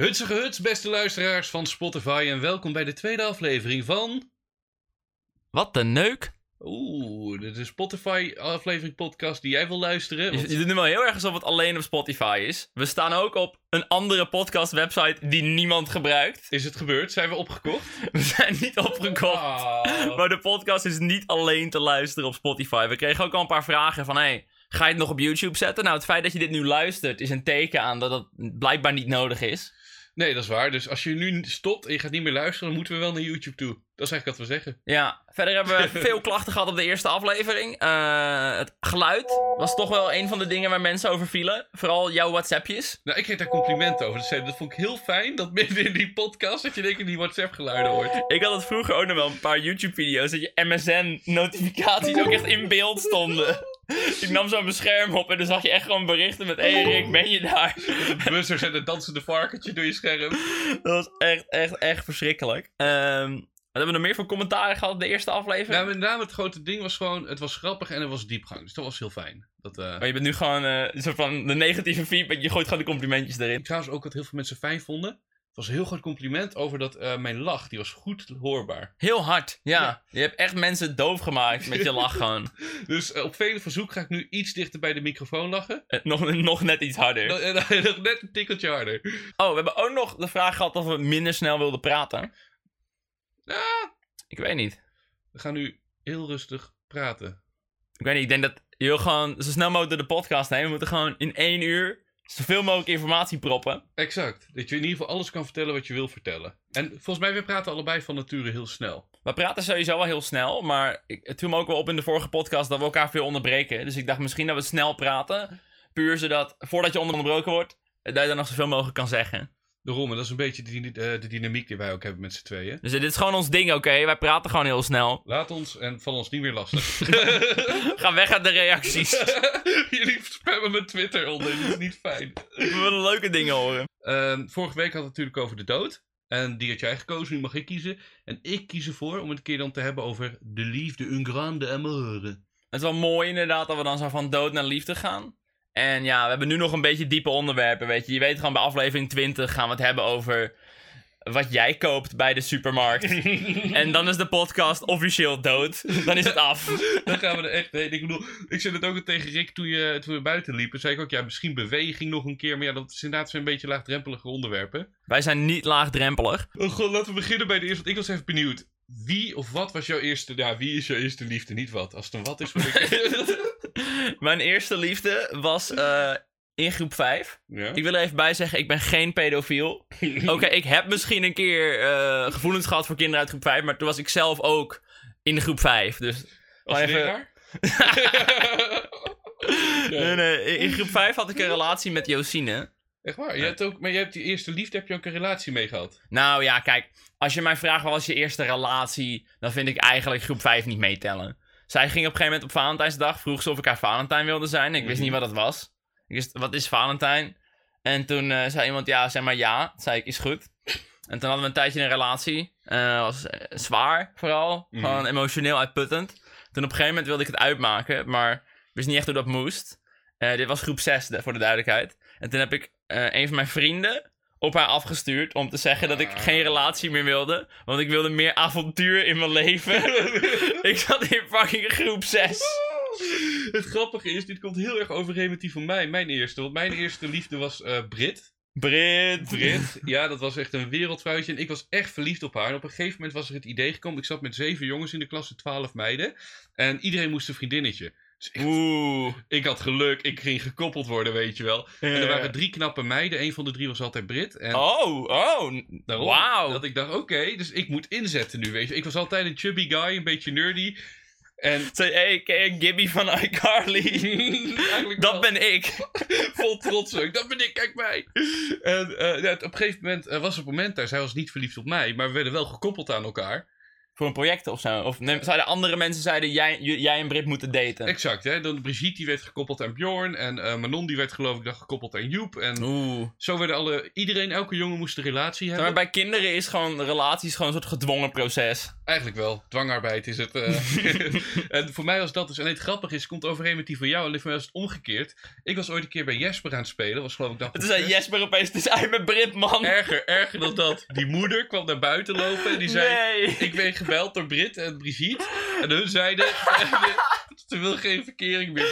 Hutsige huts, beste luisteraars van Spotify en welkom bij de tweede aflevering van... Wat een neuk. Oeh, dit is Spotify aflevering podcast die jij wil luisteren. Je, want- je doet nu wel heel erg alsof het alleen op Spotify is. We staan ook op een andere podcast website die niemand gebruikt. Is het gebeurd? Zijn we opgekocht? We zijn niet opgekocht. Maar de podcast is niet alleen te luisteren op Spotify. We kregen ook al een paar vragen van... Hey, ga je het nog op YouTube zetten? Nou, het feit dat je dit nu luistert is een teken aan dat het blijkbaar niet nodig is. Nee, dat is waar. Dus als je nu stopt en je gaat niet meer luisteren, dan moeten we wel naar YouTube toe. Dat is eigenlijk wat we zeggen. Ja, verder hebben we veel klachten gehad op de eerste aflevering. Eh, het geluid was toch wel een van de dingen waar mensen over vielen. Vooral jouw WhatsAppjes. Nou, ik kreeg daar complimenten over. Dus dat vond ik heel fijn dat midden in die podcast dat je denk ik die WhatsApp geluiden hoort. Ik had het vroeger ook nog wel een paar YouTube-video's dat je MSN-notificaties ook echt in beeld stonden. Ik nam zo'n bescherm op en dan zag je echt gewoon berichten met: Hey Rick, ben je daar? De buzzers en het dansende varkentje door je scherm. Dat was echt, echt, echt verschrikkelijk. Wat hebben we nog meer voor commentaren gehad de eerste aflevering? Nou, met name het grote ding was gewoon, het was grappig en er was diepgang. Dus dat was heel fijn. Dat, eh, Maar je bent nu gewoon een soort van de negatieve feedback, je gooit gewoon de complimentjes erin. Trouwens ook wat heel veel mensen fijn vonden. Het was een heel groot compliment over dat eh, mijn lach, die was goed hoorbaar. Heel hard, ja. Ja. Je hebt echt mensen doof gemaakt met je lach gewoon. Dus eh, op vele verzoek ga ik nu iets dichter bij de microfoon lachen. Eh, nog, nog net iets harder. Nog- net een tikkeltje harder. Oh, we hebben ook nog de vraag gehad of we minder snel wilden praten. Ah, Ik weet niet. we gaan nu heel rustig praten. Ik weet niet, ik denk dat je wil gewoon zo snel mogelijk door de podcast heen. We moeten gewoon in één uur zoveel mogelijk informatie proppen. Exact. Dat je in ieder geval alles kan vertellen wat je wil vertellen. En volgens mij, we praten allebei van nature heel snel. We praten sowieso wel heel snel, maar ik, het viel me ook wel op in de vorige podcast dat we elkaar veel onderbreken. Dus ik dacht misschien dat we snel praten, puur zodat voordat je onderbroken wordt, dat je dan nog zoveel mogelijk kan zeggen. Daarom, en dat is een beetje de, eh, de dynamiek die wij ook hebben met z'n tweeën. Dus dit is gewoon ons ding, oké? Wij praten gewoon heel snel. Laat ons en val ons niet meer lastig. Ga weg uit de reacties. Jullie spammen mijn Twitter onder, dat is niet fijn. We willen leuke dingen horen. Ehm, vorige week had het natuurlijk over de dood. En die had jij gekozen, nu mag ik kiezen. En ik kies ervoor om het een keer dan te hebben over de liefde, un grande amore. Het is wel mooi inderdaad dat we dan zo van dood naar liefde gaan. En ja, we hebben nu nog een beetje diepe onderwerpen, weet je. Je weet gewoon bij aflevering 20 gaan we het hebben over wat jij koopt bij de supermarkt. en dan is de podcast officieel dood. Dan is het af. Dan gaan we er echt heen. Ik bedoel, ik zei het ook tegen Rick toen, je, toen we buiten liepen. Zei ik ook, ja, misschien beweging nog een keer. Maar ja, dat is inderdaad zo'n beetje laagdrempelige onderwerpen. Wij zijn niet laagdrempelig. Oh god, laten we beginnen bij de eerste. Want ik was even benieuwd. Wie of wat was jouw eerste... Ja, wie is jouw eerste liefde? Niet wat. Als het een wat is, ik... Mijn eerste liefde was eh, in groep 5. ja? Ik wil er even bij zeggen, ik ben geen pedofiel. Oké, ik heb misschien een keer eh, gevoelens gehad voor kinderen uit groep 5, maar toen was ik zelf ook in groep 5. Dus Als even- nee, nee, in groep 5 had ik een relatie met Josine. Echt waar? Je hebt ook, maar je hebt die eerste liefde, heb je ook een relatie mee gehad? Nou ja, kijk, als je mij vraagt wat was je eerste relatie, dan vind ik eigenlijk groep 5 niet meetellen. Zij ging op een gegeven moment op Valentijnsdag, vroeg ze of ik haar Valentijn wilde zijn. Ik wist Mhm. niet wat dat was. Ik wist, wat is Valentijn? En toen eh, zei iemand, ja, zeg maar ja. Toen zei ik, is goed. En toen hadden we een tijdje een relatie. Eh was eh, zwaar, vooral. Mhm. Gewoon emotioneel uitputtend. Toen op een gegeven moment wilde ik het uitmaken, maar wist niet echt hoe dat moest. Dit was groep 6, de- voor de duidelijkheid. En toen heb ik eh, een van mijn vrienden op haar afgestuurd om te zeggen dat ik geen relatie meer wilde. Want ik wilde meer avontuur in mijn leven. ik zat in fucking groep 6. Het grappige is, dit komt heel erg overeen met die van mij, mijn eerste. Want mijn eerste liefde was eh Brit. Brit. Brit, ja, dat was echt een wereldvrouwtje. En ik was echt verliefd op haar. En op een gegeven moment was er het idee gekomen. Ik zat met zeven jongens in de klas, twaalf meiden. En iedereen moest een vriendinnetje. Dus Oeh. ik had geluk, ik ging gekoppeld worden, weet je wel. En er waren drie knappe meiden. Een van de drie was altijd Brit. En Oh, oh. daarom Wauw. dat ik dacht, oké, dus ik moet inzetten nu, weet je. Ik was altijd een chubby guy, een beetje nerdy. En Zei, hey, ken Gibby van iCarly? wel. dat ben ik. Vol trots ook. Dat ben ik, kijk mij. En eh, ja, op een gegeven moment eh, was het moment daar. Zij was niet verliefd op mij, maar we werden wel gekoppeld aan elkaar. Voor een project of zo. Of nee, zeiden andere mensen zeiden jij, jij en Brit moeten daten. Exact, hè. Dan Brigitte die werd gekoppeld aan Bjorn. En eh, Manon die werd geloof ik dan gekoppeld aan Joep. En Oeh. zo werden alle... Iedereen, elke jongen moest een relatie hebben. maar bij kinderen is gewoon relaties gewoon een soort gedwongen proces. Eigenlijk wel. Dwangarbeid is het. eh. en voor mij was dat dus... En het grappige is, het komt overeen met die van jou. Alleen voor mij was het omgekeerd. Ik was ooit een keer bij Jesper aan het spelen. Was geloof ik dan... Het is zei Jesper opeens, het is uit met Brit, man. Erger, erger dan dat. Die moeder kwam naar buiten lopen en die zei... nee. Ik ben gebeld door Brit en Brigitte. En hun zeiden... Ze wil geen verkering meer.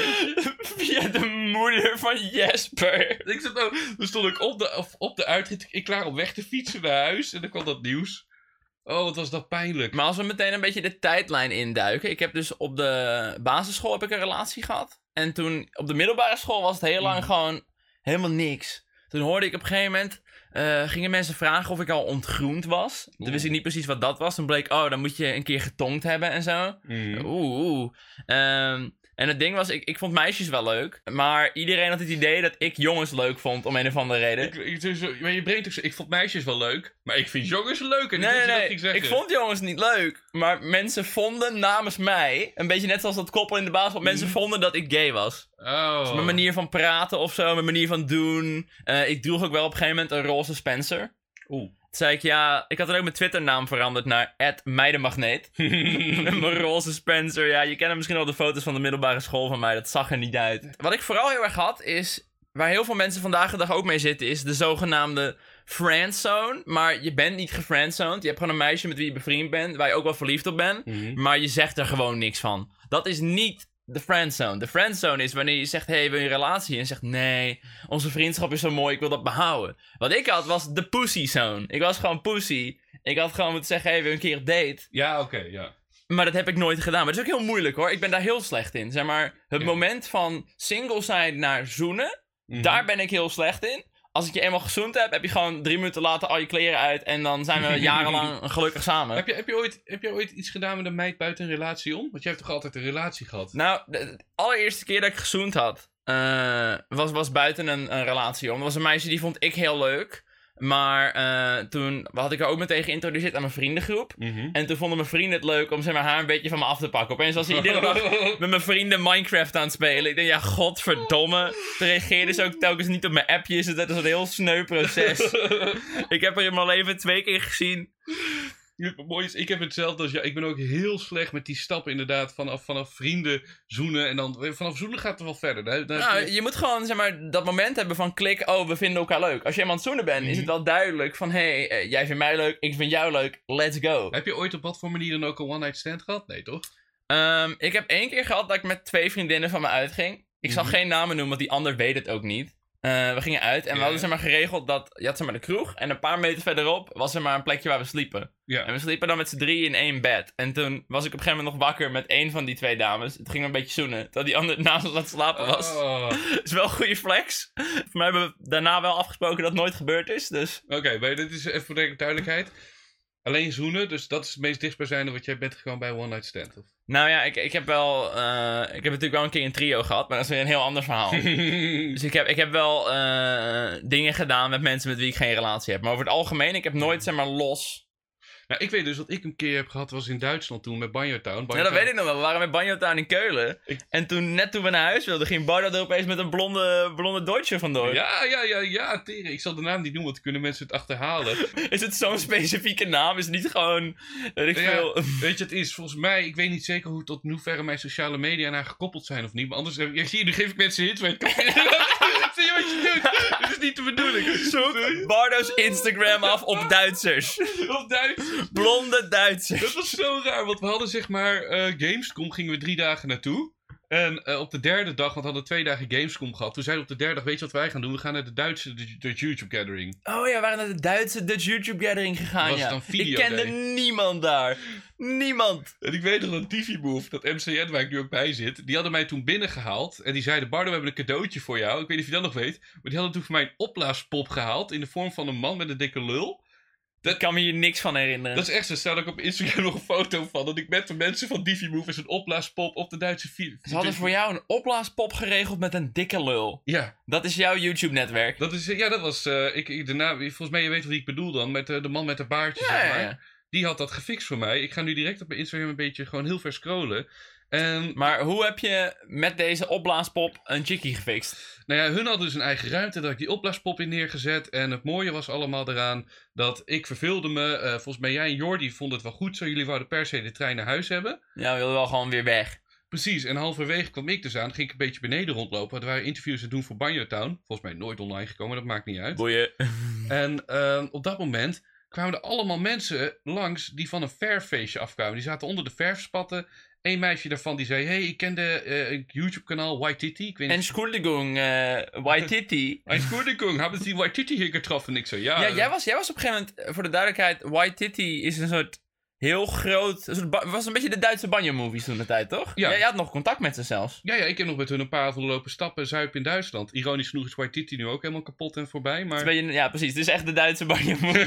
Via de moeder van Jesper. Ik zat ook, toen stond ik op de, op de uitrit, ik klaar om weg te fietsen naar huis. En dan kwam dat nieuws. Oh, wat was dat pijnlijk. Maar als we meteen een beetje de tijdlijn induiken. Ik heb dus op de basisschool heb ik een relatie gehad. En toen op de middelbare school was het heel lang Mhm. gewoon helemaal niks. Toen hoorde ik op een gegeven moment... eh, gingen mensen vragen of ik al ontgroend was. Toen wist ik niet precies wat dat was. Toen bleek, oh, dan moet je een keer getongd hebben en zo. Mhm. Oeh, oeh. Ehm, en het ding was, ik, ik vond meisjes wel leuk. Maar iedereen had het idee dat ik jongens leuk vond, om een of andere reden. Ik, ik, dus, maar je brengt ook zo, ik vond meisjes wel leuk, maar ik vind jongens leuk. En Nee, ik nee, nee. zeggen. Ik vond jongens niet leuk. Maar mensen vonden namens mij, een beetje net zoals dat koppel in de basisschool, mensen Mhm. vonden dat ik gay was. Oh. Dus mijn manier van praten of zo, mijn manier van doen. Eh, ik droeg ook wel op een gegeven moment een roze Spencer. Oeh. Zei ik, ja, ik had er ook mijn Twitter-naam veranderd naar meidenmagneet. mijn roze Spencer, ja, je kent misschien al de foto's van de middelbare school van mij, dat zag er niet uit. Wat ik vooral heel erg had, is, waar heel veel mensen vandaag de dag ook mee zitten, is de zogenaamde friendzone. Maar je bent niet gefriendzoned, je hebt gewoon een meisje met wie je bevriend bent, waar je ook wel verliefd op bent. Mhm. Maar je zegt er gewoon niks van. Dat is niet de friendzone. De friendzone is wanneer je zegt, hey, wil je een relatie? En zegt, nee, onze vriendschap is zo mooi, ik wil dat behouden. Wat ik had, was de pussy zone. Ik was gewoon pussy. Ik had gewoon moeten zeggen, hey, wil je een keer date? Ja, oké, ja. Maar dat heb ik nooit gedaan. Maar dat is ook heel moeilijk hoor. Ik ben daar heel slecht in. Zeg maar, het Ja. moment van single zijn naar zoenen, Mhm. daar ben ik heel slecht in. Als ik je eenmaal gezoend heb, heb je gewoon drie minuten later al je kleren uit. En dan zijn we jarenlang gelukkig samen. Heb je, heb, je ooit, heb je ooit iets gedaan met een meid buiten een relatie om? Want jij hebt toch altijd een relatie gehad? Nou, de, de allereerste keer dat ik gezoend had, eh, was, was buiten een, een relatie om. Dat was een meisje die vond ik heel leuk. Maar eh, toen had ik haar ook meteen geïntroduceerd aan mijn vriendengroep. Mhm. En toen vonden mijn vrienden het leuk om zeg maar, haar een beetje van me af te pakken. Opeens was hij iedere dag met mijn vrienden Minecraft aan het spelen. Ik denk, ja, godverdomme. Toen reageerde ze ook telkens niet op mijn appjes. Dat is een heel sneu proces. ik heb er in mijn leven twee keer gezien. Het mooie is, ik heb hetzelfde als jou. Ik ben ook heel slecht met die stappen inderdaad. Vanaf, vanaf vrienden zoenen. En dan vanaf zoenen gaat het wel verder. Daar- daar- Nou, je moet gewoon zeg maar, dat moment hebben van klik, oh, we vinden elkaar leuk. Als je eenmaand zoenen bent, is het wel duidelijk van, hé, hey, eh, jij vindt mij leuk, ik vind jou leuk, let's go. Heb je ooit op wat voor manier dan ook een one-night stand gehad? Nee, toch? Ehm, ik heb één keer gehad dat ik met twee vriendinnen van me uitging. Ik zal Mhm. geen namen noemen, want die ander weet het ook niet. Eh, we gingen uit en we hadden zeg maar geregeld dat, je had zeg maar de kroeg en een paar meter verderop was er maar een plekje waar we sliepen. Ja. En we sliepen dan met z'n drie in één bed. En toen was ik op een gegeven moment nog wakker met één van die twee dames. Het ging een beetje zoenen, terwijl die ander naast ons aan het slapen was. Oh. is wel een goede flex. Voor mij hebben we daarna wel afgesproken dat het nooit gebeurd is. Dus Oké, maar dit is even voor de duidelijkheid. Alleen zoenen, dus dat is het meest dichtstbijzijnde wat jij bent gegaan bij een one-night stand. Of? nou ja, ik, ik heb wel. eh, ik heb natuurlijk wel een keer een trio gehad, maar dat is weer een heel ander verhaal. dus ik heb, ik heb wel eh, dingen gedaan met mensen met wie ik geen relatie heb. Maar over het algemeen, ik heb nooit zeg maar los. Nou, ik weet dus wat ik een keer heb gehad, was in Duitsland toen met Banjo Town. Banjo Ja, dat Town- weet ik nog wel. We waren met Banjo Town in Keulen. Ik- En toen, net toen we naar huis wilden, ging Bardo er opeens met een blonde, blonde Deutsche vandoor. Ja, ja, ja, ja, tering. Ik zal de naam niet noemen, want dan kunnen mensen het achterhalen. Is het zo'n specifieke naam? Is het niet gewoon. Weet ik Ja. veel. Weet je, het is volgens mij, ik weet niet zeker hoe tot in hoeverre mijn sociale media naar gekoppeld zijn of niet. Maar anders, ja, zie je, nu geef ik mensen ik kan... zie je wat je doet? De bedoeling. Zoek Bardo's Instagram af op Duitsers. Op Duits. Blonde Duitsers. Dat was zo raar, want we hadden zeg maar eh, Gamescom, gingen we drie dagen naartoe. En eh, op de derde dag, want we hadden twee dagen Gamescom gehad. Toen zeiden we op de derde dag, weet je wat wij gaan doen? We gaan naar de Duitse de YouTube Gathering. Oh ja, we waren naar de Duitse Dutch YouTube Gathering gegaan, Was ja. het dan video ik kende day? niemand daar. Niemand. En ik weet nog dat TV-Move, dat MCN waar ik nu ook bij zit, die hadden mij toen binnengehaald. En die zeiden, Bardo, we hebben een cadeautje voor jou. Ik weet niet of je dat nog weet. Maar die hadden toen voor mij een opblaaspop gehaald in de vorm van een man met een dikke lul. Ik kan me hier niks van herinneren. Dat is echt zo. Staat ook op Instagram nog een foto van. Dat ik met de mensen van Divi-Move is een opblaaspop op de Duitse video. Ze hadden voor jou een opblaaspop geregeld met een dikke lul. Ja, Dat is jouw YouTube-netwerk. dat is, ja, dat was. eh, ik, ik, volgens mij, je weet wat ik bedoel dan. Met eh, de man met de baardje. Ja, zeg maar. ja. Die had dat gefixt voor mij. Ik ga nu direct op mijn Instagram een beetje gewoon heel ver scrollen. En Maar hoe heb je met deze opblaaspop een chickie gefixt? nou ja, hun hadden dus een eigen ruimte. Daar ik die opblaaspop in neergezet. En het mooie was allemaal eraan dat ik verveelde me. Eh, volgens mij jij en Jordi vonden het wel goed zo. Jullie wouden per se de trein naar huis hebben. Ja, we wilden wel gewoon weer weg. Precies, en halverwege kwam ik dus aan. Ging ik een beetje beneden rondlopen. Er waren interviews te doen voor Banjo Town. Volgens mij nooit online gekomen, dat maakt niet uit. Boeien. En ehm, op dat moment kwamen er allemaal mensen langs die van een verffeestje afkwamen. Die zaten onder de verfspatten. Eén meisje daarvan die zei: Hey, ik ken de eh, YouTube-kanaal. Ik weet En. Schoendegung, eh Waititi. Entschuldigung, hebben ze die Titty hier getroffen? En ik zo: Ja. Ja, jij was, jij was op een gegeven moment, voor de duidelijkheid, Waititi is een soort heel groot, ba- was een beetje de Duitse banjo-movies toen de tijd, toch? Ja. Jij had nog contact met ze zelfs. Ja, ja, ik heb nog met hun een paar avonden lopen stappen en zuipen in Duitsland. Ironisch genoeg is White Titty nu ook helemaal kapot en voorbij. Maar. Je- Ja, precies. Het is echt de Duitse banjo-movies.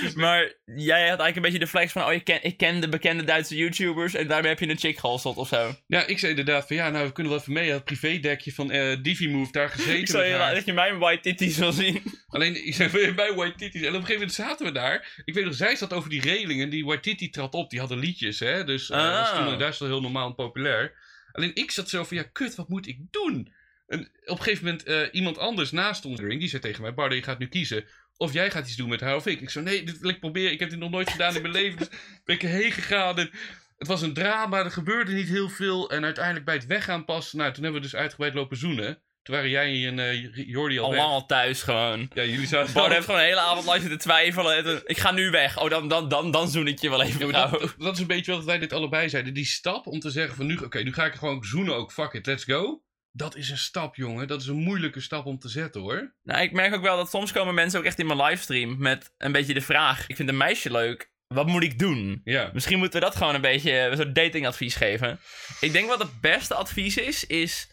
Het maar jij had eigenlijk een beetje de flex van, oh, ik ken, ik ken de bekende Duitse YouTubers en daarmee heb je een chick geholsteld of zo. Ja, ik zei inderdaad van ja, nou we kunnen wel even mee. Het privédekje van eh Divimove daar gezeten. Ik zou je dat je mijn Waititi's wil zien. Alleen, ik zei bij White Titty. En op een gegeven moment zaten we daar. Ik weet nog, zij zat over die relingen. Die White Titty trad op. Die hadden liedjes, hè. Dus eh, dat was Ah. toen in Duitsland heel normaal en populair. Alleen ik zat zo van, ja, kut, wat moet ik doen? En op een gegeven moment, eh, iemand anders naast ons, die zei tegen mij, Bardo, je gaat nu kiezen. Of jij gaat iets doen met haar of ik. Ik zo, nee, dit wil ik proberen. Ik heb dit nog nooit gedaan in mijn leven. Dus ben ik erheen gegaan. En het was een drama. Er gebeurde niet heel veel. En uiteindelijk bij het weggaan pas. Nou, toen hebben we dus uitgebreid lopen zoenen. Toen waren jij en eh, Jordi al, Al weg. lang al thuis gewoon. Ja, jullie zaten Bart heeft gewoon de hele avond lang zitten twijfelen. En toen, ik ga nu weg. Oh, dan, dan, dan, dan zoen ik je wel even. Ja, vrouw. dat, dat is een beetje wat wij dit allebei zeiden. Die stap om te zeggen van nu, oké, nu ga ik gewoon zoenen ook, fuck it, let's go. Dat is een stap, jongen. Dat is een moeilijke stap om te zetten, hoor. Nou, ik merk ook wel dat soms komen mensen ook echt in mijn livestream met een beetje de vraag: ik vind een meisje leuk, wat moet ik doen? Ja. Misschien moeten we dat gewoon een beetje een soort datingadvies geven. Ik denk wat het beste advies is, is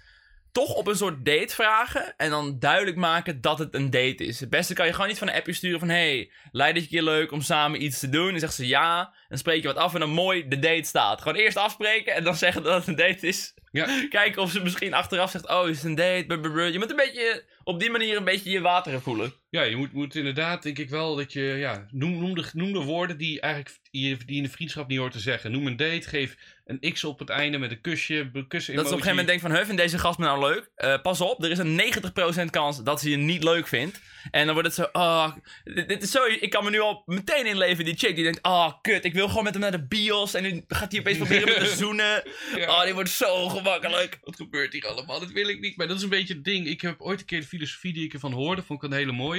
toch op een soort date vragen en dan duidelijk maken dat het een date is. Het beste kan je gewoon niet van een appje sturen van hey, lijkt het je leuk om samen iets te doen? En zegt ze ja, dan spreek je wat af en dan mooi de date staat. Gewoon eerst afspreken en dan zeggen dat het een date is. Ja. Kijken of ze misschien achteraf zegt, oh, is het een date? Je moet een beetje, op die manier een beetje je wateren voelen. Ja, je moet, moet inderdaad, denk ik wel, dat je, ja, noem, noem, de, noem de woorden die eigenlijk die, die in de vriendschap niet hoort te zeggen. Noem een date, geef een x op het einde met een kusje, kussen Dat ze op een gegeven moment denkt van, huh, vindt deze gast me nou leuk? Eh, pas op, er is een 90% kans dat ze je niet leuk vindt. En dan wordt het zo, oh, dit, dit is zo, ik kan me nu al meteen inleven, die chick die denkt, oh, kut, ik wil gewoon met hem naar de bios. En nu gaat hij opeens proberen met te zoenen. Ja. Oh, die wordt zo gemakkelijk. Wat gebeurt hier allemaal? Dat wil ik niet. Maar dat is een beetje het ding. Ik heb ooit een keer de filosofie die ik ervan hoorde, vond ik een hele mooie.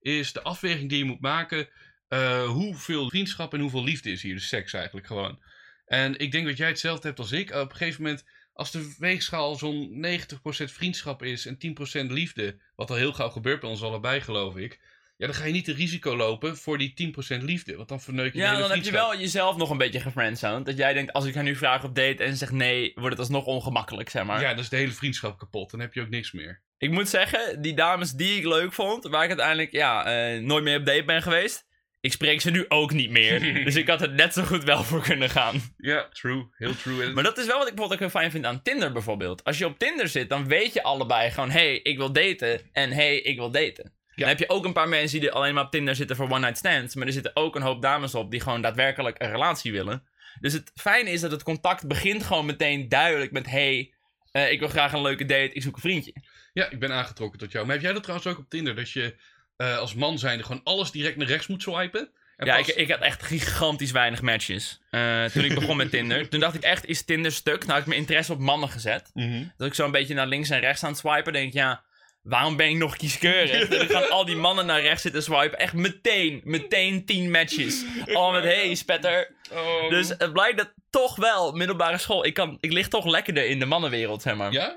Is de afweging die je moet maken. eh, hoeveel vriendschap en hoeveel liefde is hier? Dus seks eigenlijk gewoon. En ik denk dat jij hetzelfde hebt als ik. Op een gegeven moment, als de weegschaal zo'n 90% vriendschap is en 10% liefde. Wat al heel gauw gebeurt bij ons allebei, geloof ik. Ja, dan ga je niet het risico lopen voor die 10% liefde. Want dan verneuk je de Ja, dan heb je wel jezelf nog een beetje gefriendzoned. Dat jij denkt, als ik haar nu vraag op date en ze zegt nee, wordt het alsnog ongemakkelijk, zeg maar. Ja, dan is de hele vriendschap kapot. Dan heb je ook niks meer. Ik moet zeggen, die dames die ik leuk vond, waar ik uiteindelijk ja, eh, nooit meer op date ben geweest, ik spreek ze nu ook niet meer. dus ik had het net zo goed wel voor kunnen gaan. Ja, true. Heel true. Maar dat is wel wat ik bijvoorbeeld ook heel fijn vind aan Tinder bijvoorbeeld. Als je op Tinder zit, dan weet je allebei gewoon, hey, ik wil daten en hey, ik wil daten. Dan heb je ook een paar mensen die alleen maar op Tinder zitten voor one night stands. Maar er zitten ook een hoop dames op die gewoon daadwerkelijk een relatie willen. Dus het fijne is dat het contact begint gewoon meteen duidelijk met... Hey, eh, ik wil graag een leuke date, ik zoek een vriendje. Ja, ik ben aangetrokken tot jou. Maar heb jij dat trouwens ook op Tinder? Dat je eh, als man zijnde gewoon alles direct naar rechts moet swipen? En Ja, pas- ik, ik had echt gigantisch weinig matches. eh, toen ik begon met Tinder. Toen dacht ik echt, is Tinder stuk? Nou, heb ik mijn interesse op mannen gezet. Mhm. Dat ik zo een beetje naar links en rechts aan het swipen. denk ik, ja, waarom ben ik nog kieskeurig? ik gewoon al die mannen naar rechts zitten swipen. Echt meteen, meteen 10 matches. Al met, hey, spetter. Oh. Dus het blijkt dat toch wel, middelbare school, ik, kan, ik lig toch lekkerder in de mannenwereld, zeg maar. Ja?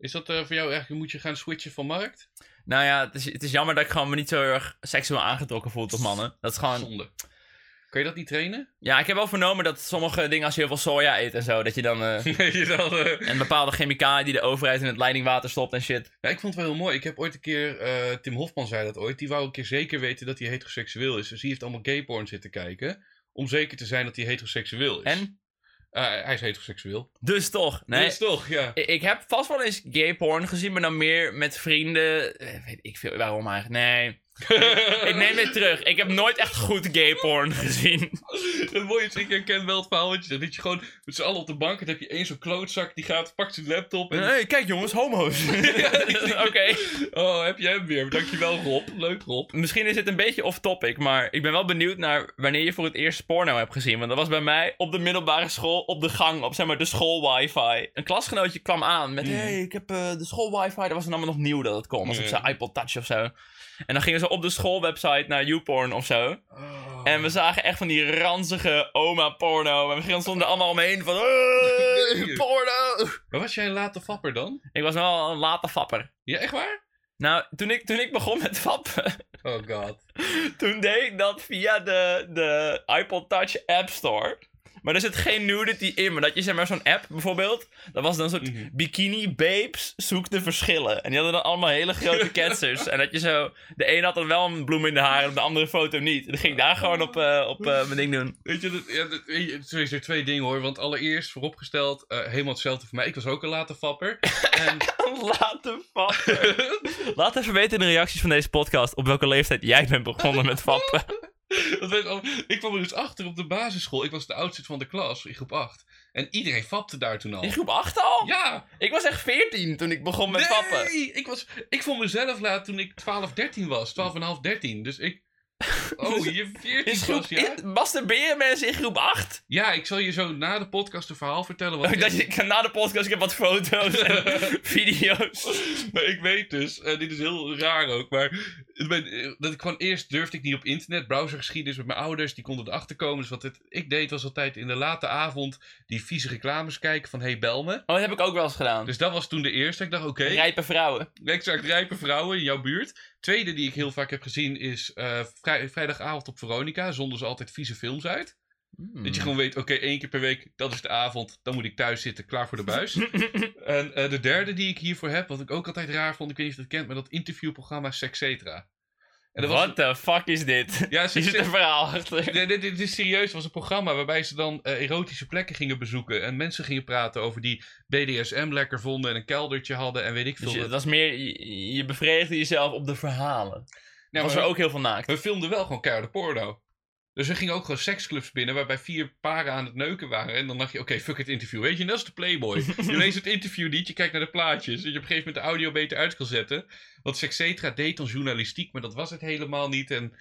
Is dat eh, voor jou echt, moet je gaan switchen van markt? Nou ja, het is, het is jammer dat ik gewoon me niet zo erg seksueel aangetrokken voel tot mannen. Dat is gewoon... Zonde. Kan je dat niet trainen? Ja, ik heb wel vernomen dat sommige dingen, als je heel veel soja eet en zo, dat je dan... Nee, je dan, eh, en bepaalde chemicaliën die de overheid in het leidingwater stopt en shit. Ja, ik vond het wel heel mooi. Ik heb ooit een keer, Tim Hofman zei dat ooit, die wou een keer zeker weten dat hij heteroseksueel is. Dus die heeft allemaal gayporn zitten kijken, om zeker te zijn dat hij heteroseksueel is. En? Eh, hij is heteroseksueel. Dus toch. Nee, is toch, ja. Ik, ik heb vast wel eens gay porn gezien, maar dan meer met vrienden. Eh, Weet ik veel waarom eigenlijk. Nee. Ik neem dit terug. Ik heb nooit echt goed gay porn gezien. Het mooie is, ik herken wel het verhaal wat je. Dat je gewoon met z'n allen op de bank, en dan heb je één zo'n klootzak, die gaat, pakt zijn laptop en... Nee, kijk jongens, homo's. Oké. Oh, heb jij hem weer. Dankjewel Rob. Leuk Rob. Misschien is dit een beetje off-topic, maar ik ben wel benieuwd naar wanneer je voor het eerst porno hebt gezien. Want dat was bij mij op de middelbare school, op de gang, op zeg maar de school-wifi. Een klasgenootje kwam aan met, Mm. hey, ik heb eh, de school-wifi. Dat was dan allemaal nog nieuw dat het kon, was op zijn iPod Touch of zo. En dan gingen ze op de schoolwebsite naar YouPorn of zo. Oh. En we zagen echt van die ranzige oma-porno. En we gingen stonden er allemaal omheen van, "Hey, porno! Maar was jij een late fapper dan? Ik was wel een late fapper. Ja, echt waar? Nou, toen ik, toen ik begon met fappen, Oh god. toen deed ik dat via de, de iPod Touch App Store. Maar er zit geen nudity in. Maar dat je zeg maar zo'n app bijvoorbeeld. Dat was dan een soort Mhm. bikini babes zoek de verschillen. En die hadden dan allemaal hele grote ketsers. en dat je zo. De een had dan wel een bloem in de haar en de andere foto niet. En dan ging ik daar gewoon op, eh, op eh, mijn ding doen. Weet je, dat, ja, dat, weet er twee dingen hoor. Want allereerst, vooropgesteld, eh, helemaal hetzelfde voor mij. Ik was ook een late fapper. en Laat de fappen. Laat even weten in de reacties van deze podcast op welke leeftijd jij bent begonnen met fappen. dat ik kwam er dus achter op de basisschool. Ik was de oudste van de klas in groep 8. En iedereen fapte daar toen al. In groep 8 al? Ja! Ik was echt 14 toen ik begon met fappen. Nee! Ik, was, ik vond mezelf laat toen ik 12, 13 was. 12 en half, 13. Dus ik... Oh, je 14 In groep, was, ja? masturberen mensen in groep 8? Ja, ik zal je zo na de podcast een verhaal vertellen. Wat Ik dacht, ik na de podcast, ik heb wat foto's en video's. Maar ik weet dus, eh, dit is heel raar ook, maar dat ik gewoon eerst durfde ik niet op internet, browsergeschiedenis met mijn ouders, die konden erachter komen. Dus wat het, ik deed was altijd in de late avond die vieze reclames kijken van hey bel me. Oh, dat heb ik ook wel eens gedaan. Dus dat was toen de eerste. Ik dacht oké, Rijpe vrouwen. exact rijpe vrouwen in jouw buurt. Tweede die ik heel vaak heb gezien is eh, vrij- vrijdagavond op Veronica, zonden ze altijd vieze films uit. Hmm. Dat je gewoon weet, oké, één keer per week, dat is de avond, dan moet ik thuis zitten, klaar voor de buis. En eh, de derde die ik hiervoor heb, wat ik ook altijd raar vond, ik weet niet of je het kent, maar dat interviewprogramma Sexetra. En dat was, What the fuck is dit? Ja, Hier zit een verhaal achter. Nee, dit, dit is serieus. Het was een programma waarbij ze dan eh, erotische plekken gingen bezoeken. En mensen gingen praten over die BDSM lekker vonden en een keldertje hadden en weet ik veel. Dus je, wat. dat was meer, je, je bevredigde jezelf op de verhalen. Nou, was maar er ook heel veel naakt. we filmden wel gewoon keiharde porno. Dus we gingen ook gewoon seksclubs binnen waarbij vier paren aan het neuken waren. En dan dacht je, oké, fuck het interview. Weet je, dat is de Playboy. je leest het interview niet, je kijkt naar de plaatjes. Dat je op een gegeven moment de audio beter uit kan zetten. Want Sexetra deed dan journalistiek, maar dat was het helemaal niet. En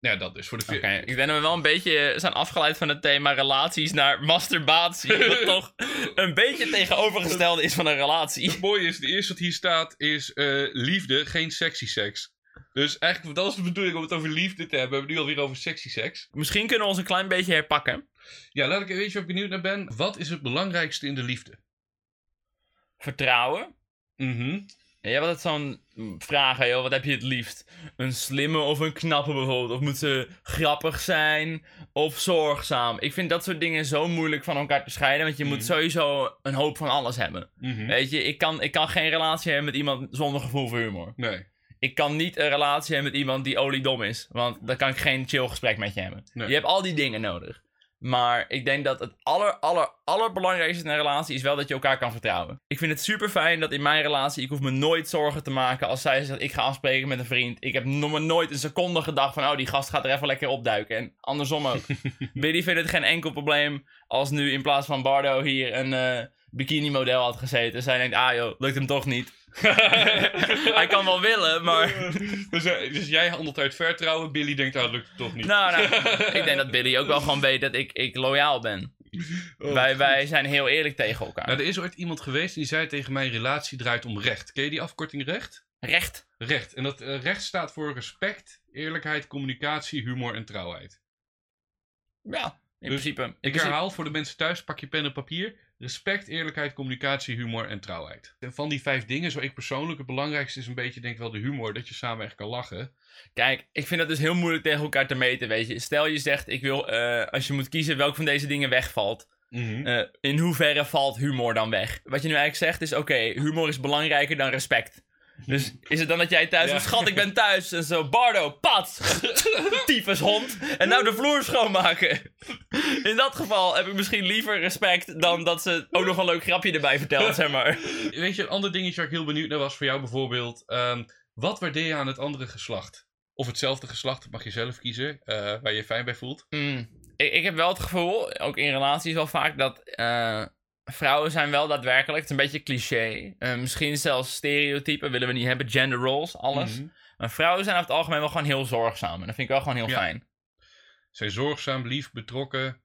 nou ja, dat dus voor de... Oké, ik denk dat we wel een beetje zijn afgeleid van het thema relaties naar masturbatie. Wat toch een beetje tegenovergestelde is van een relatie. Het mooie is, de eerste wat hier staat is eh, liefde, geen sexy seks. Dus eigenlijk, dat is de bedoeling om het over liefde te hebben. We hebben het nu alweer over sexy seks. Misschien kunnen we ons een klein beetje herpakken. Ja, laat ik weet je wat ik benieuwd naar ben. Wat is het belangrijkste in de liefde? Vertrouwen. Mhm. En jij hebt altijd zo'n vraag, hè, joh, wat heb je het liefst? Een slimme of een knappe bijvoorbeeld? Of moet ze grappig zijn of zorgzaam? Ik vind dat soort dingen zo moeilijk van elkaar te scheiden, want je moet Mhm. sowieso een hoop van alles hebben. Mhm. Weet je, ik kan, ik kan geen relatie hebben met iemand zonder gevoel voor humor. Nee. Ik kan niet een relatie hebben met iemand die oliedom is, want dan kan ik geen chill gesprek met je hebben. Nee. Je hebt al die dingen nodig. Maar ik denk dat het aller, aller, allerbelangrijkste in een relatie is wel dat je elkaar kan vertrouwen. Ik vind het super fijn dat in mijn relatie, ik hoef me nooit zorgen te maken als zij zegt, ik ga afspreken met een vriend. Ik heb nog maar nooit een seconde gedacht van, oh, die gast gaat er even lekker opduiken. En andersom ook. Billy vindt het geen enkel probleem als nu in plaats van Bardo hier een eh, bikini model had gezeten. Zij denkt, ah joh, lukt hem toch niet. Hij kan wel willen, maar... dus, eh, dus jij handelt uit vertrouwen, Billy denkt, ah, dat lukt het toch niet. Nou, nou, ik denk dat Billy ook wel gewoon weet dat ik, ik loyaal ben. Oh, wij, wij zijn heel eerlijk tegen elkaar. Nou, er is ooit iemand geweest die zei tegen mij, relatie draait om recht. Ken je die afkorting recht? Recht. Recht. En dat eh, recht staat voor respect, eerlijkheid, communicatie, humor en trouwheid. Ja, in Dus principe. In Ik principe- herhaal voor de mensen thuis, pak je pen en papier. Respect, eerlijkheid, communicatie, humor en trouwheid. En van die vijf dingen zou ik persoonlijk het belangrijkste is een beetje denk ik wel de humor. Dat je samen echt kan lachen. Kijk, ik vind dat dus heel moeilijk tegen elkaar te meten, weet je. Stel je zegt, ik wil, eh, als je moet kiezen welk van deze dingen wegvalt. eh, in hoeverre valt humor dan weg? Wat je nu eigenlijk zegt is, oké, humor is belangrijker dan respect. Dus is het dan dat jij thuis Ja. schat, ik ben thuis. En zo, Bardo, pat, tyfushond. En nou de vloer schoonmaken. In dat geval heb ik misschien liever respect dan dat ze ook nog een leuk grapje erbij vertelt, zeg maar. Weet je, een ander dingetje waar ik heel benieuwd naar was voor jou bijvoorbeeld. ehm, wat waardeer je aan het andere geslacht? Of hetzelfde geslacht, mag je zelf kiezen, eh, waar je je fijn bij voelt. Mm. Ik, ik heb wel het gevoel, ook in relaties wel vaak, dat eh, vrouwen zijn wel daadwerkelijk, het is een beetje cliché. eh, misschien zelfs stereotypen, willen we niet hebben, gender roles, alles. Mhm. Maar vrouwen zijn over het algemeen wel gewoon heel zorgzaam. En dat vind ik wel gewoon heel Ja. fijn. Zijn zorgzaam, lief, betrokken.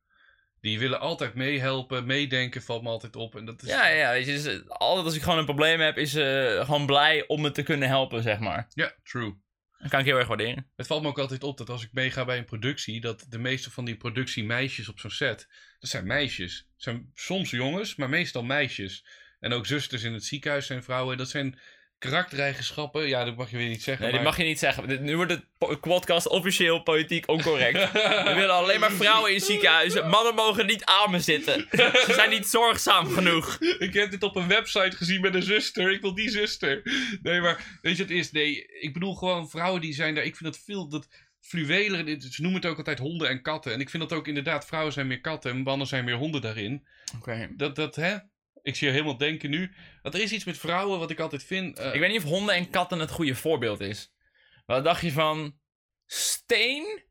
Die willen altijd meehelpen, meedenken, valt me altijd op. En dat is... Ja, ja, weet je, dus, eh, altijd als ik gewoon een probleem heb, is ze gewoon blij om me te kunnen helpen, zeg maar. ja, true. Dat kan ik heel erg waarderen. Het valt me ook altijd op dat als ik meega bij een productie, dat de meeste van die productiemeisjes op zo'n set, dat zijn meisjes. Zijn soms jongens, maar meestal meisjes. En ook zusters in het ziekenhuis zijn vrouwen. Dat zijn karaktereigenschappen. Ja, dat mag je weer niet zeggen. Nee, dit maar... mag je niet zeggen. Nu wordt het po- podcast officieel politiek oncorrect. We willen alleen maar vrouwen in ziekenhuizen. Mannen mogen niet aan me zitten. Ze zijn niet zorgzaam genoeg. Ik heb dit op een website gezien met een zuster. Ik wil die zuster. Nee, maar weet je wat het is? Nee, ik bedoel gewoon vrouwen die zijn daar. Ik vind dat veel. Dat fluwelen. Ze noemen het ook altijd honden en katten. En ik vind dat ook inderdaad. Vrouwen zijn meer katten en mannen zijn meer honden daarin. Oké. Dat, dat hè? Ik zie je helemaal denken nu. Dat er is iets met vrouwen wat ik altijd vind. eh, Ik weet niet of honden en katten het goede voorbeeld is. Wat dacht je van steen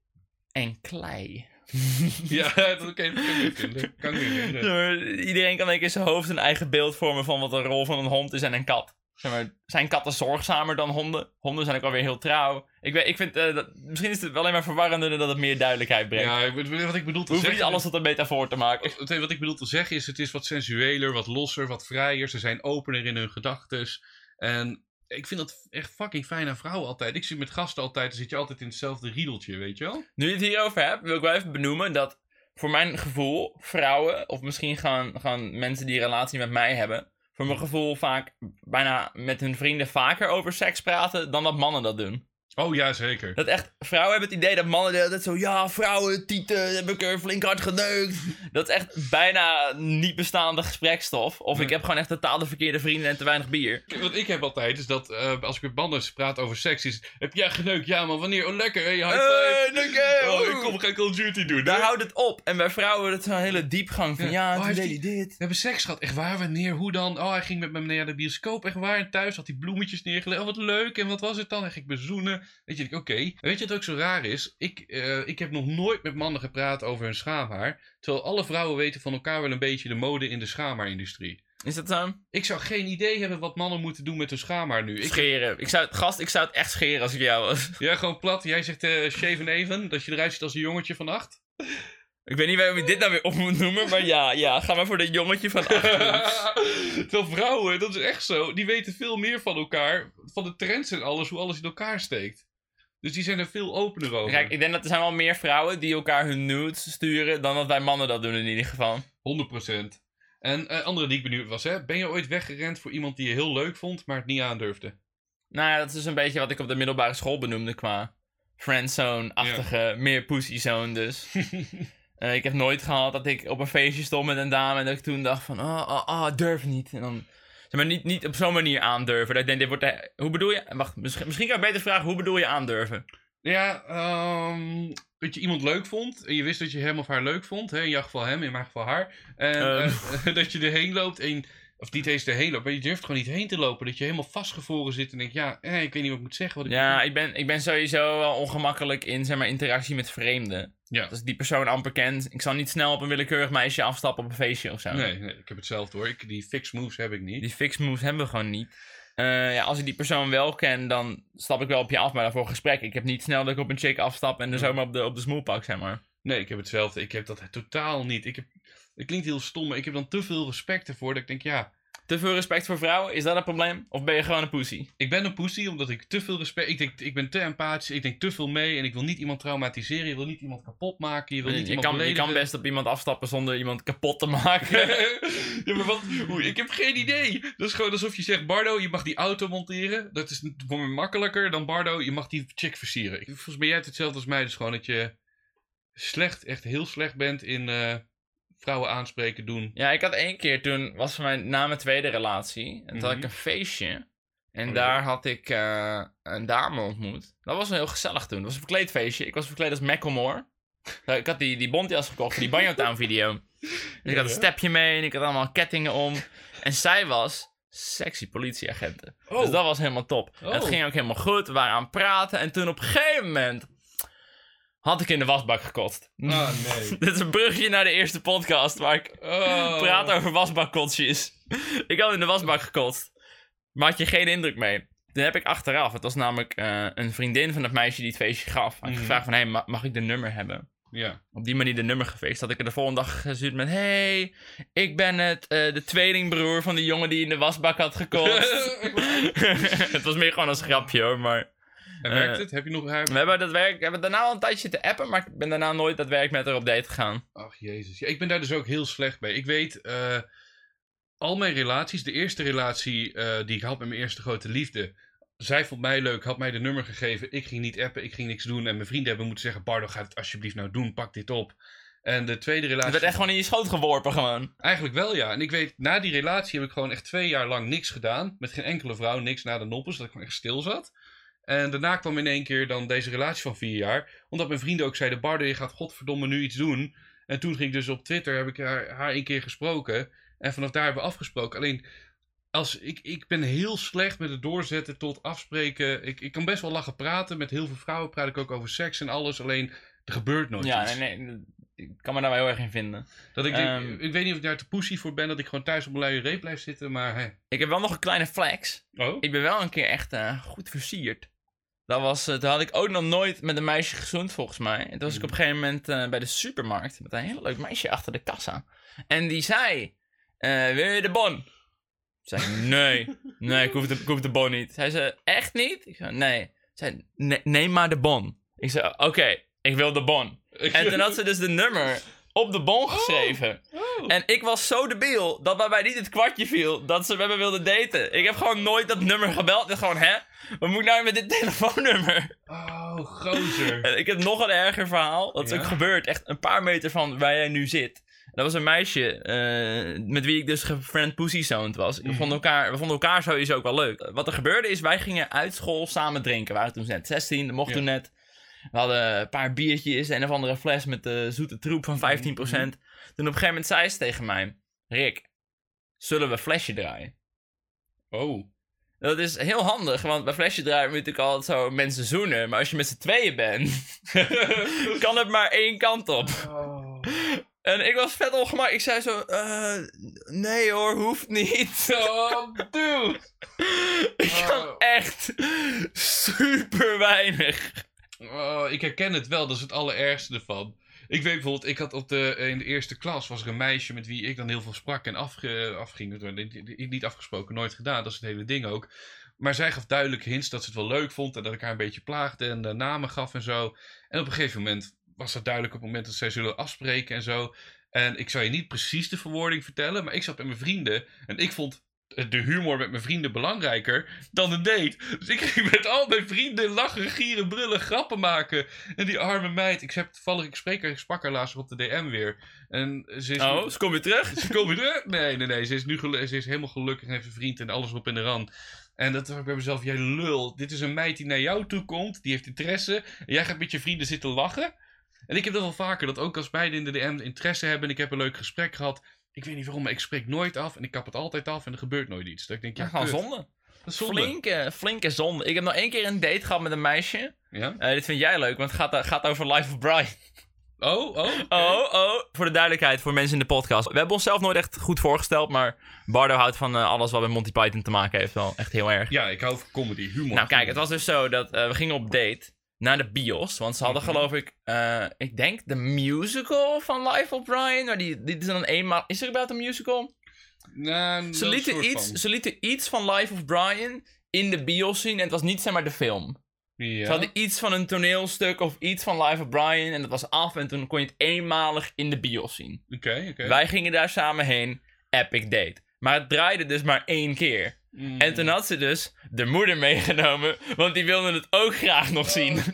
en klei? Ja, dat kan ik niet vinden. Kan ik niet Iedereen kan denk ik in zijn hoofd een eigen beeld vormen van wat de rol van een hond is en een kat. Zeg maar, zijn katten zorgzamer dan honden? Honden zijn ook alweer heel trouw. Ik, weet, ik vind, eh, dat, misschien is het wel alleen maar verwarrender dat het meer duidelijkheid brengt. Ja, ik wat ik bedoel te hoeven zeggen. niet alles tot een metafoor te maken. Wat ik bedoel te zeggen is, het is wat sensueler, wat losser, wat vrijer. Ze zijn opener in hun gedachtes. En ik vind dat echt fucking fijn aan vrouwen altijd. Ik zit met gasten altijd, dan zit je altijd in hetzelfde riedeltje, weet je wel? Nu je het hierover hebt, wil ik wel even benoemen dat voor mijn gevoel vrouwen, of misschien gewoon, gewoon mensen die een relatie met mij hebben, voor mijn gevoel vaak bijna met hun vrienden vaker over seks praten dan dat mannen dat doen. Oh ja, zeker. Dat echt, vrouwen hebben het idee dat mannen de hele tijd zo, ja, vrouwen, tieten, heb ik er flink hard geneukt. Dat is echt bijna niet bestaande gesprekstof. Of ik heb gewoon echt totaal de verkeerde vrienden en te weinig bier. Wat ik heb altijd, is dat eh, als ik met mannen praat over seks, is... Heb jij geneukt? Ja, maar wanneer? Oh, lekker, hey, high five. Hey, lekker, Oh, ik kom, gaan Call of Duty doen. Daar houdt het op. En bij vrouwen is het zo'n hele diepgang van, Ja. ja, Oh, deed hij dit. We hebben seks gehad. Echt waar? Wanneer? Hoe dan? Oh, hij ging met me naar de bioscoop. Echt waar? En thuis had hij bloemetjes neergelegd. Oh, wat leuk. En wat was het dan? Hij ging bezoenen. Weet je, oké. Weet je wat ook zo raar is? Ik, eh, ik heb nog nooit met mannen gepraat over hun schaamhaar. Terwijl alle vrouwen weten van elkaar wel een beetje de mode in de schaamhaarindustrie. Is dat zo? Ik zou geen idee hebben wat mannen moeten doen met hun schaamhaar nu. Ik, Scheren. Ik zou het, gast, ik zou het echt scheren als ik jou was. ja, gewoon plat. Jij zegt eh shaven even. Dat je eruit ziet als een jongetje van acht. Ik weet niet waarom je dit nou weer op moet noemen, maar ja, ja, ga maar voor dat jongetje van. Terwijl vrouwen, dat is echt zo, die weten veel meer van elkaar, van de trends en alles, hoe alles in elkaar steekt. Dus die zijn er veel opener over. Kijk, ik denk dat er zijn wel meer vrouwen die elkaar hun nudes sturen dan dat wij mannen dat doen in ieder geval. 100%. En eh, andere die ik benieuwd was, hè? ben je ooit weggerend voor iemand die je heel leuk vond, maar het niet aandurfde? Nou ja, dat is dus een beetje wat ik op de middelbare school benoemde qua friendzone-achtige, meer pussyzone dus. Eh, ik heb nooit gehad dat ik op een feestje stond met een dame en dat ik toen dacht van, oh, oh, oh durf niet. En dan, zeg maar, niet, niet op zo'n manier aandurven. Dat ik denk, dit wordt, de- hoe bedoel je? Wacht, misschien, misschien kan ik beter vragen, hoe bedoel je aandurven? Ja, ehm, dat je iemand leuk vond en je wist dat je hem of haar leuk vond. Hè? In jouw geval hem, in mijn geval haar. En Ehm. eh, dat je erheen loopt en... Of niet eens erheen loopt, maar je durft gewoon niet heen te lopen. Dat je helemaal vastgevroren zit en denkt, ja, eh, ik weet niet wat ik moet zeggen. Wat ik Ja, ik ben, ik ben sowieso wel ongemakkelijk in zeg maar, interactie met vreemden. Ja. Als ik die persoon amper kent, ik zal niet snel op een willekeurig meisje afstappen op een feestje of zo. Nee, nee, ik heb hetzelfde hoor. Ik, die fix moves heb ik niet. Die fix moves hebben we gewoon niet. Eh, ja, als ik die persoon wel ken, dan stap ik wel op je af, maar dan voor gesprek. Ik heb niet snel dat ik op een chick afstap en er Ja. zomaar op de, op de smoel pak, zeg maar. Nee, ik heb hetzelfde. Ik heb dat totaal niet. Ik heb, het klinkt heel stom, maar ik heb dan te veel respect ervoor dat ik denk, ja, Te veel respect voor vrouwen, is dat een probleem? Of ben je gewoon een pussy? ik ben een pussy omdat ik te veel respect... Ik, denk, ik ben te empathisch, ik denk te veel mee en ik wil niet iemand traumatiseren. Je wil niet iemand kapot maken, je wil niet Je iemand kan, je kan best op iemand afstappen zonder iemand kapot te maken. ja, maar wat, oei, ik heb geen idee. Dat is gewoon alsof je zegt, Bardo, je mag die auto monteren. Dat is voor me makkelijker dan Bardo, je mag die chick versieren. Ik, volgens mij ben jij het hetzelfde als mij, dus gewoon dat je slecht, echt heel slecht bent in eh, vrouwen aanspreken, doen. Ja, ik had één keer toen, was voor mijn, na mijn tweede relatie, en toen had ik Mhm. een feestje. En Oh, daar had ik eh, een dame ontmoet. Dat was wel heel gezellig toen. Dat was een verkleedfeestje. Ik was verkleed als Macklemore. Nou, Ik had die, die Bontjas gekocht voor die Banjo Town video. Dus ik had een stepje mee en ik had allemaal kettingen om. En zij was sexy politieagenten. Oh. Dus dat was helemaal top. Oh. Het ging ook helemaal goed. We waren aan het praten. En toen op een gegeven moment had ik in de wasbak gekotst. Ah, nee. Dit is een brugje naar de eerste podcast waar ik Oh. praat over wasbakkotjes. ik had in de wasbak gekotst. Had je geen indruk mee. Toen heb ik achteraf, het was namelijk eh, een vriendin van het meisje die het feestje gaf. Had ik Mhm. gevraagd van, hey, ma- mag ik de nummer hebben? Ja. Op die manier de nummer gefeest. Had ik er de volgende dag gestuurd met, hey, ik ben het, eh, de tweelingbroer van de jongen die in de wasbak had gekotst. het was meer gewoon als grapje hoor, maar... En werkt Eh. het? Heb je nog haar? We hebben, dat werk, we hebben daarna al een tijdje zitten appen, maar ik ben daarna nooit daadwerkelijk met haar op date gegaan. Ach, jezus. Ja, ik ben daar dus ook heel slecht bij. Ik weet, eh, al mijn relaties, de eerste relatie eh, die ik had met mijn eerste grote liefde. Zij vond mij leuk, had mij de nummer gegeven. Ik ging niet appen, ik ging niks doen. En mijn vrienden hebben moeten zeggen, Bardo, ga het alsjeblieft nou doen, pak dit op. En de tweede relatie... Het werd echt gewoon in je schoot geworpen gewoon. Eigenlijk wel, ja. En ik weet, na die relatie heb ik gewoon echt twee jaar lang niks gedaan. Met geen enkele vrouw, niks na de noppes, dat ik gewoon echt stil zat. En daarna kwam in één keer dan deze relatie van vier jaar. Omdat mijn vrienden ook zeiden, Bardo, je gaat godverdomme nu iets doen. En toen ging ik dus op Twitter, heb ik haar, haar een keer gesproken. En vanaf daar hebben we afgesproken. Alleen, als, ik, ik ben heel slecht met het doorzetten tot afspreken. Ik, ik kan best wel lachen praten. Met heel veel vrouwen praat ik ook over seks en alles. Alleen, er gebeurt nooit Ja, iets. nee, nee. Ik kan me daar wel heel erg in vinden. Dat ik, denk, Ehm. ik weet niet of ik daar te pussy voor ben. Dat ik gewoon thuis op mijn luie reep blijf zitten. Maar. Ik heb wel nog een kleine flex. Oh? Ik ben wel een keer echt eh, goed versierd. Dat was, eh, toen had ik ook nog nooit met een meisje gezoend, volgens mij. En toen was ik op een gegeven moment eh, bij de supermarkt met een heel leuk meisje achter de kassa. En die zei, eh, wil je de bon? Ik zei, nee, nee, ik hoef, de, ik hoef de bon niet. Zij zei, echt niet? Ik zei, nee. Zij zei, "Nee, neem maar de bon. Ik zei, oké, ik wil de bon. En toen had ze dus de nummer op de bon geschreven. Oh. En ik was zo debiel dat bij mij niet het kwartje viel dat ze met me wilde daten. Ik heb gewoon nooit dat nummer gebeld. En gewoon, hè? Wat moet ik nou met dit telefoonnummer? Oh, gozer. En ik heb nog een erger verhaal. Dat is Ja? ook gebeurd. Echt een paar meter van waar jij nu zit. Dat was een meisje eh, met wie ik dus gefriend pussy zoned was. We, Mhm. vonden elkaar, we vonden elkaar sowieso ook wel leuk. Wat er gebeurde is, wij gingen uit school samen drinken. We waren toen net 16, dat mocht Ja. toen net. We hadden een paar biertjes en een of andere fles met de zoete troep van 15%. Mhm. Toen op een gegeven moment zei ze tegen mij... Rick, zullen we flesje draaien? Oh. Dat is heel handig, want bij flesje draaien moet natuurlijk altijd zo mensen zoenen. Maar als je met z'n tweeën bent, kan het maar één kant op. Oh. En ik was vet ongemakkelijk. Ik zei zo, eh, nee hoor, hoeft niet. Oh, dude. ik kan Oh. echt super weinig. Oh, ik herken het wel, dat is het allerergste ervan. Ik weet bijvoorbeeld, ik had op de, in de eerste klas was er een meisje met wie ik dan heel veel sprak en afge, afging. Niet- afgesproken, nooit gedaan, dat is het hele ding ook. Maar zij gaf duidelijk hints dat ze het wel leuk vond en dat ik haar een beetje plaagde en de namen gaf en zo. En op een gegeven moment was dat duidelijk op het moment dat zij zullen afspreken en zo. En ik zal je niet precies de verwoording vertellen, maar ik zat met mijn vrienden en ik vond de humor met mijn vrienden belangrijker dan een date. Dus ik ging met al mijn vrienden lachen, gieren, brullen, grappen maken. En die arme meid, ik heb toevallig, ik spreek haar, ik sprak haar laatst op de DM weer. En ze is Oh, ze kom je terug? ze komen terug. Nee, nee, nee. Ze is nu ze is helemaal gelukkig en heeft een vriend en alles op in de rand. En dat dacht ik bij mezelf, jij lul. Dit is een meid die naar jou toe komt. Die heeft interesse. En jij gaat met je vrienden zitten lachen. En ik heb dat wel vaker. Dat ook als beiden in de DM interesse hebben. En ik heb een leuk gesprek gehad. Ik weet niet waarom, maar ik spreek nooit af. En ik kap het altijd af. En er gebeurt nooit iets. Dat ik denk, ja, gewoon zonde. Zonde. Flinke, flinke zonde. Ik heb nog één keer een date gehad met een meisje. Ja? Eh, dit vind jij leuk, want het gaat, gaat over Life of Brian. Oh, oh. Oh, oh. Voor de duidelijkheid, voor mensen in de podcast. We hebben onszelf nooit echt goed voorgesteld, maar Bardo houdt van eh, alles wat met Monty Python te maken heeft wel echt heel erg. Ja, ik hou van comedy, humor. Nou kijk, het was dus zo dat eh, we gingen op date naar de bios. Want ze hadden Mhm. geloof ik, eh, ik denk de musical van Life of Brian. Maar die, die is dan eenmaal... Is er überhaupt een musical? Nou, Ze lieten, iets, van. ze lieten iets van Life of Brian in de bios zien. En het was niet zeg maar de film. Ja. Ze hadden iets van een toneelstuk of iets van Life of Brian. En dat was af en toen kon je het eenmalig in de bios zien. Oké, oké. Wij gingen daar samen heen. Epic date. Maar het draaide dus maar één keer. Mm. En toen had ze dus de moeder meegenomen. Want die wilde het ook graag nog zien. Oh,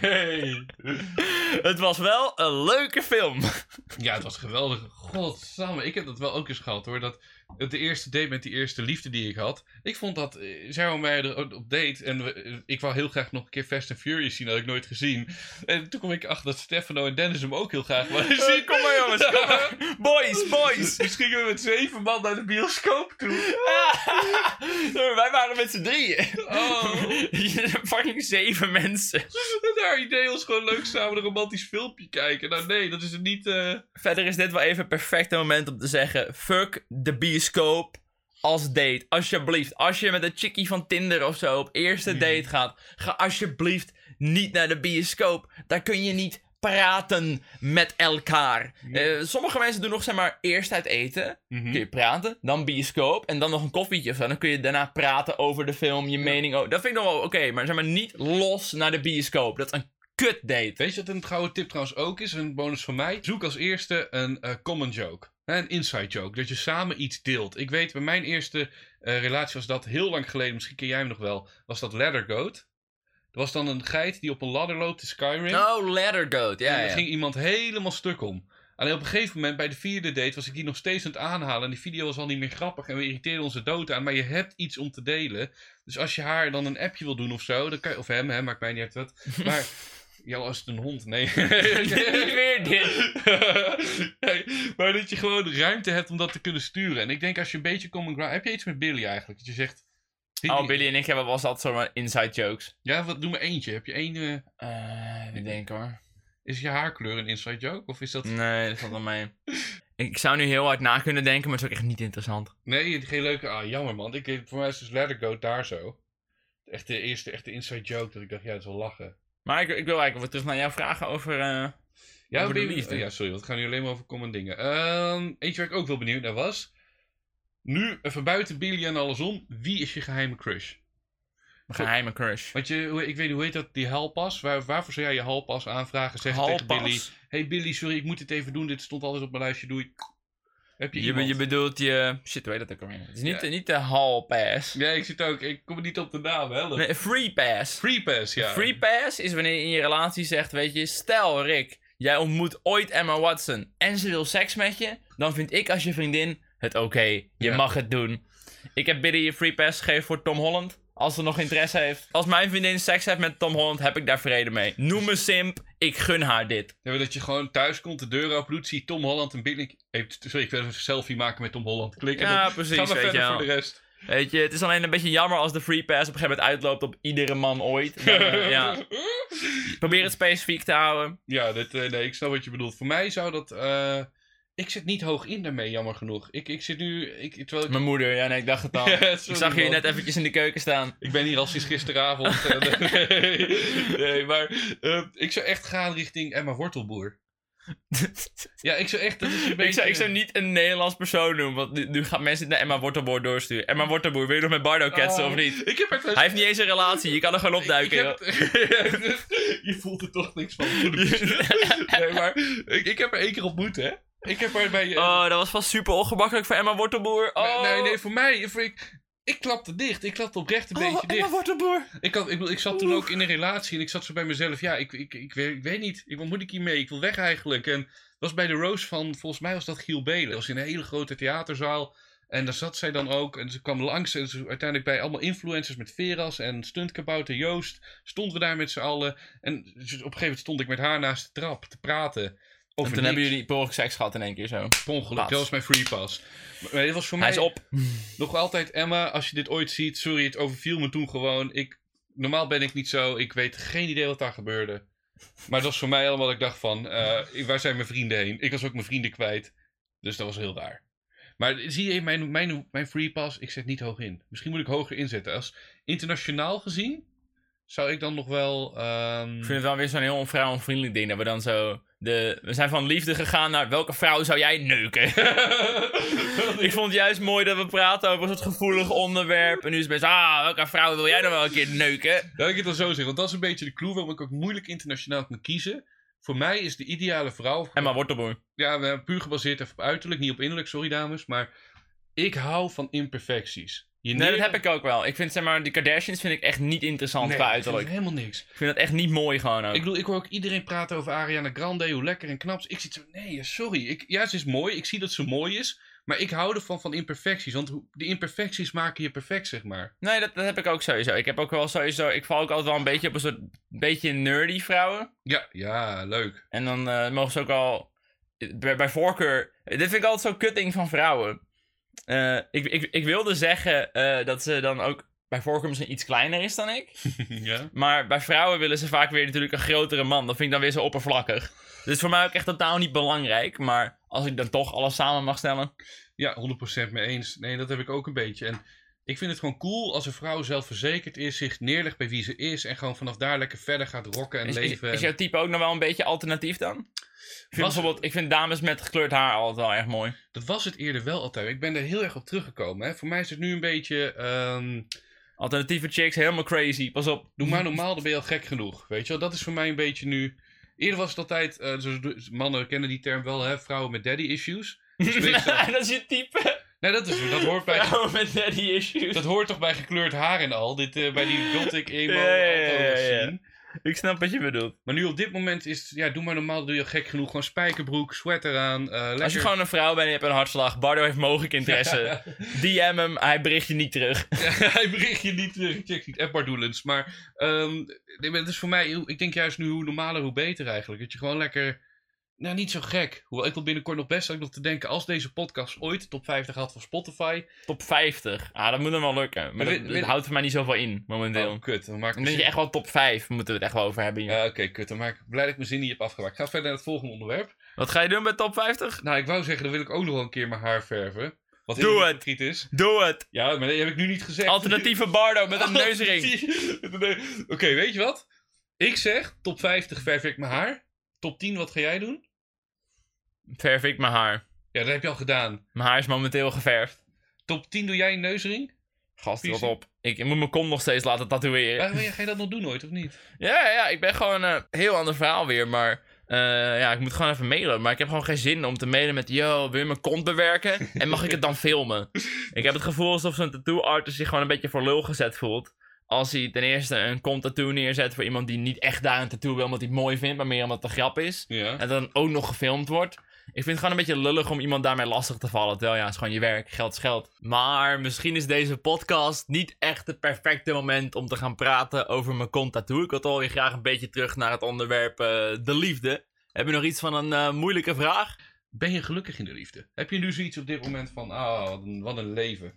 nee. Het was wel een leuke film. Ja, het was geweldig. Godsamme, ik heb dat wel ook eens gehad hoor. Dat de eerste date met die eerste liefde die ik had. Ik vond dat, eh, zij wou mij er op date en we- eh, ik wou heel graag nog een keer Fast and Furious zien, dat had ik nooit gezien. En toen kwam ik achter dat Stefano en Dennis hem ook heel graag wilden zien. Eh, kom maar jongens, kom maar. Boys, boys. Dus gingen we met zeven man naar de bioscoop toe. Wij waren met z'n drieën. Oh. Fucking zeven mensen. En haar idee was gewoon leuk samen een romantisch filmpje kijken. Nou nee, dat is het niet... eh, Verder is dit wel even het perfecte moment om te zeggen: fuck de bioscoop als date. Alsjeblieft. Als je met een chickie van Tinder of zo op eerste Mhm. date gaat, ga alsjeblieft niet naar de bioscoop. Daar kun je niet praten met elkaar. Eh, sommige mensen doen nog zeg maar eerst uit eten. mhm. Kun je praten, dan bioscoop en dan nog een koffietje of zo. Dan kun je daarna praten over de film, je mening. over- Dat vind ik nog wel oké, maar zeg maar niet los naar de bioscoop. Dat is een kut date. Weet je wat een gouden tip trouwens ook is? Een bonus van mij. Zoek als eerste een eh, common joke. Hè, Een inside joke. Dat je samen iets deelt. Ik weet, bij mijn eerste eh, relatie was dat heel lang geleden. Misschien ken jij hem nog wel. Was dat Ladder Goat. Er was dan een geit die op een ladder loopt in Skyrim. Oh, Ladder Goat. Ja, en daar ja. ging iemand helemaal stuk om. Alleen op een gegeven moment, bij de vierde date, was ik die nog steeds aan het aanhalen. En die video was al niet meer grappig. En we irriteerden onze dood aan. Maar je hebt iets om te delen. Dus als je haar dan een appje wil doen of zo. Dan kan je, of hem, hè, maakt mij niet uit wat. Maar, ja, als het een hond, nee. Niet weer dit. Nee, maar dat je gewoon ruimte hebt om dat te kunnen sturen. En ik denk als je een beetje common ground... Heb je iets met Billy eigenlijk? Dat je zegt... Oh, Billy en ik hebben wel zat zomaar inside jokes. Ja, wat, doe maar eentje. Heb je één... eh, Eh, even denken hoor. is je haarkleur een inside joke? Of is dat... Nee, dat valt wel mee. Ik zou nu heel hard na kunnen denken, maar het is ook echt niet interessant. Nee, geen leuke... Ah, jammer man. Ik, voor mij is dus Ladder Goat daar zo. Echt de eerste echte inside joke. Dat ik dacht, ja, dat is wel lachen. Maar ik, ik wil eigenlijk weer terug naar jouw vragen over... eh, Ja, Over de liefde. oh ja, sorry. Want het gaat nu alleen maar over common dingen. Ehm, eentje waar ik ook wel benieuwd naar was. Nu, even buiten Billy en alles om. Wie is je geheime crush? een geheime crush. Want je, hoe- ik weet niet, hoe heet dat, die halpas? Waar, waarvoor zou jij je halpas aanvragen? Zeggen tegen? Billy, hey Billy, sorry, ik moet dit even doen. Dit stond altijd op mijn lijstje, doei. Heb je, Je, je bedoelt je... Shit, heet dat ook alweer? Het is niet, Ja. niet de hall pass. Ja, ik zit ook, ik kom niet op de naam, hè. Nee, free pass. Free pass, ja. Free pass is wanneer je in je relatie zegt, weet je, stel Rick, jij ontmoet ooit Emma Watson en ze wil seks met je, dan vind ik als je vriendin het oké. Je Ja. mag het doen. Ik heb Biddy een free pass gegeven voor Tom Holland. Als ze nog interesse heeft. Als mijn vriendin seks heeft met Tom Holland, heb ik daar vrede mee. Noem me simp, ik gun haar dit. Ja, dat je gewoon thuis komt, de deur open doet, zie Tom Holland en Billy... Hey, sorry, ik wil even een selfie maken met Tom Holland. Klik en Ja, dan precies, gaan we weet je verder voor de rest. Weet je, het is alleen een beetje jammer als de free pass op een gegeven moment uitloopt op iedere man ooit. Dan, eh, ja. Probeer het specifiek te houden. Ja, dit, eh, nee, ik snap wat je bedoelt. Voor mij zou dat... eh, ik zit niet hoog in daarmee, jammer genoeg. Ik, ik zit nu... Ik, terwijl ik... Mijn moeder, ja nee, ik dacht het al. Ik zag je man. net eventjes in de keuken staan. Ik ben hier al sinds gisteravond. eh, nee, nee, maar eh, ik zou echt gaan richting Emma Wortelboer. Ja, ik zou echt... Dat is een beetje... ik, zou, ik zou niet een Nederlands persoon noemen, want nu, nu gaan mensen naar Emma Wortelboer doorsturen. Emma Wortelboer, wil je nog met Bardo ketsen Oh, of niet? Ik heb er Hij heeft niet eens een relatie, je kan er gewoon opduiken. Ik heb je voelt er toch niks van. nee, maar ik, ik heb er één keer ontmoet, hè. Ik heb er bij... eh, Oh, dat was vast super ongemakkelijk voor Emma Wortelboer. Oh. nee, nee, voor mij... Voor ik, ik klapte dicht. Ik klapte oprecht een Oh, beetje Emma dicht. Wortelboer. Ik, had, ik, ik zat toen ook in een relatie en ik zat zo bij mezelf. Ja, ik, ik, ik, weet, ik weet niet. Ik, wat moet ik hiermee? Ik wil weg eigenlijk. En dat was bij de Rose van, volgens mij was dat Giel Belen. Dat was in een hele grote theaterzaal. En daar zat zij dan ook. En ze kwam langs. En ze, uiteindelijk bij allemaal influencers met Veras en Stuntkabouter Joost. Stonden we daar met z'n allen. En op een gegeven moment stond ik met haar naast de trap te praten. Over En toen hebben jullie per seks gehad in één keer zo. Per ongeluk. Plaats. Dat was mijn free pass. Maar dit was voor Hij mij is op. nog altijd, Emma, als je dit ooit ziet, sorry, het overviel me toen gewoon. Ik, normaal ben ik niet zo, ik weet geen idee wat daar gebeurde. Maar het was voor mij allemaal dat ik dacht van, eh, waar zijn mijn vrienden heen? Ik was ook mijn vrienden kwijt. Dus dat was heel raar. Maar zie je, mijn, mijn, mijn free pass, ik zet niet hoog in. Misschien moet ik hoger inzetten. Als internationaal gezien, zou ik dan nog wel... ehm, Ik vind het wel weer zo'n heel onvrouwenvriendelijk ding. Dat we dan zo... De, we zijn van liefde gegaan naar welke vrouw zou jij neuken? ik vond het juist mooi dat we praten over zo'n gevoelig onderwerp. En nu is het best, ah, welke vrouw wil jij dan wel een keer neuken? Laat ik het dan zo zeggen, want dat is een beetje de clue waarom ik ook moeilijk internationaal kan kiezen. Voor mij is de ideale vrouw... Emma Wortelboer. Ja, puur gebaseerd even op uiterlijk, niet op innerlijk, sorry dames. Maar ik hou van imperfecties. Je Nee, dat heb ik ook wel. Ik vind, zeg maar, die Kardashians vind ik echt niet interessant Nee, qua ik vind uiterlijk. helemaal niks. Ik vind dat echt niet mooi gewoon ook. Ik bedoel, ik hoor ook iedereen praten over Ariana Grande, hoe lekker en knap. Ik zit zo, nee, sorry. Ik, ja, ze is mooi. Ik zie dat ze mooi is. Maar ik hou ervan van imperfecties. Want die imperfecties maken je perfect, zeg maar. Nee, dat, dat heb ik ook sowieso. Ik heb ook wel sowieso... Ik val ook altijd wel een beetje op een soort... beetje nerdy vrouwen. Ja, ja, leuk. En dan eh, mogen ze ook al... Bij, bij voorkeur... Dit vind ik altijd zo kutting van vrouwen. Eh, ik, ik, ik wilde zeggen eh, dat ze dan ook bij voorkeur misschien iets kleiner is dan ik. ja. Maar bij vrouwen willen ze vaak weer natuurlijk een grotere man. Dat vind ik dan weer zo oppervlakkig. Dus voor mij ook echt totaal niet belangrijk. Maar als ik dan toch alles samen mag stellen. Ja, 100% mee eens. Nee, dat heb ik ook een beetje. En ik vind het gewoon cool als een vrouw zelfverzekerd is, zich neerlegt bij wie ze is en gewoon vanaf daar lekker verder gaat rocken en Is, leven. is jouw type ook nog wel een beetje alternatief dan? Ik vind, Was- bijvoorbeeld, ik vind dames met gekleurd haar altijd wel erg mooi. Dat was het eerder wel altijd. Ik ben er heel erg op teruggekomen. Hè. Voor mij is het nu een beetje. ehm, Alternatieve chicks, helemaal crazy. Pas op. doe maar normaal, dan ben je al gek genoeg. Weet je wel, dat is voor mij een beetje nu. Eerder was het altijd. eh, mannen kennen die term wel, hè? Vrouwen met daddy issues. Dus dat is je type. nee, dat, is, dat, hoort bij, Vrouwen met daddy issues. dat hoort toch bij gekleurd haar en al. Dit, eh, bij die gothic emo Ja. Ik snap wat je bedoelt. Maar nu op dit moment is ja, doe maar normaal, doe je gek genoeg. Gewoon spijkerbroek, sweater aan. eh lekker... Als je gewoon een vrouw bent en je hebt een hartslag, Bardo heeft mogelijk interesse. DM hem, hij bericht je niet terug. Hij bericht je niet, eh, check niet app doelens. Maar ehm, nee, maar het is voor mij, ik denk juist nu hoe normaler, hoe beter eigenlijk. Dat je gewoon lekker, nou niet zo gek. Hoewel ik wil binnenkort nog best ook nog te denken, als deze podcast ooit de top 50 had van Spotify. Top 50. Ah, dat moet hem wel lukken. Maar dat, houdt voor mij niet zoveel in, momenteel. Oh, kut. Dan maak ik Dan denk je echt wel top 5, moeten we het echt wel over hebben. Ja, oké, kut. Dan maak ik blij dat ik mijn zin niet heb afgemaakt. Ik ga verder naar het volgende onderwerp. Wat ga je doen bij top 50? Nou, ik wou zeggen, dan wil ik ook nog wel een keer mijn haar verven. Wat Doe het. is. Doe het! Ja, maar dat heb ik nu niet gezegd. Alternatieve Bardo met een neusring. Oké, weet je wat? Ik zeg, top 50 verf ik mijn haar. Top 10, wat ga jij doen? Verf ik mijn haar. Ja, dat heb je al gedaan. Mijn haar is momenteel geverfd. Top 10 doe jij een neusring? Gast, wat op. Ik moet mijn kont nog steeds laten tatoeëren. Ga je dat nog doen ooit, of niet? Ja, ja, ik ben gewoon een heel ander verhaal weer, maar... eh, ja, ik moet gewoon even mailen. Maar ik heb gewoon geen zin om te mailen met... Yo, wil je mijn kont bewerken? En mag ik het dan filmen? Ik heb het gevoel alsof zo'n tattoo-artist zich gewoon een beetje voor lul gezet voelt. Als hij ten eerste een kont-tattoo neerzet voor iemand die niet echt daar een tattoo wil... omdat hij het mooi vindt, maar meer omdat het een grap is. Ja. En dan ook nog gefilmd wordt. Ik vind het gewoon een beetje lullig om iemand daarmee lastig te vallen. Terwijl ja, het is gewoon je werk, geld is geld. Maar misschien is deze podcast niet echt het perfecte moment om te gaan praten over mijn kont tattoo. Ik wil toch weer graag een beetje terug naar het onderwerp eh, de liefde. Heb je nog iets van een eh, moeilijke vraag? Ben je gelukkig in de liefde? Heb je nu zoiets op dit moment van, ah, wat een, wat een leven?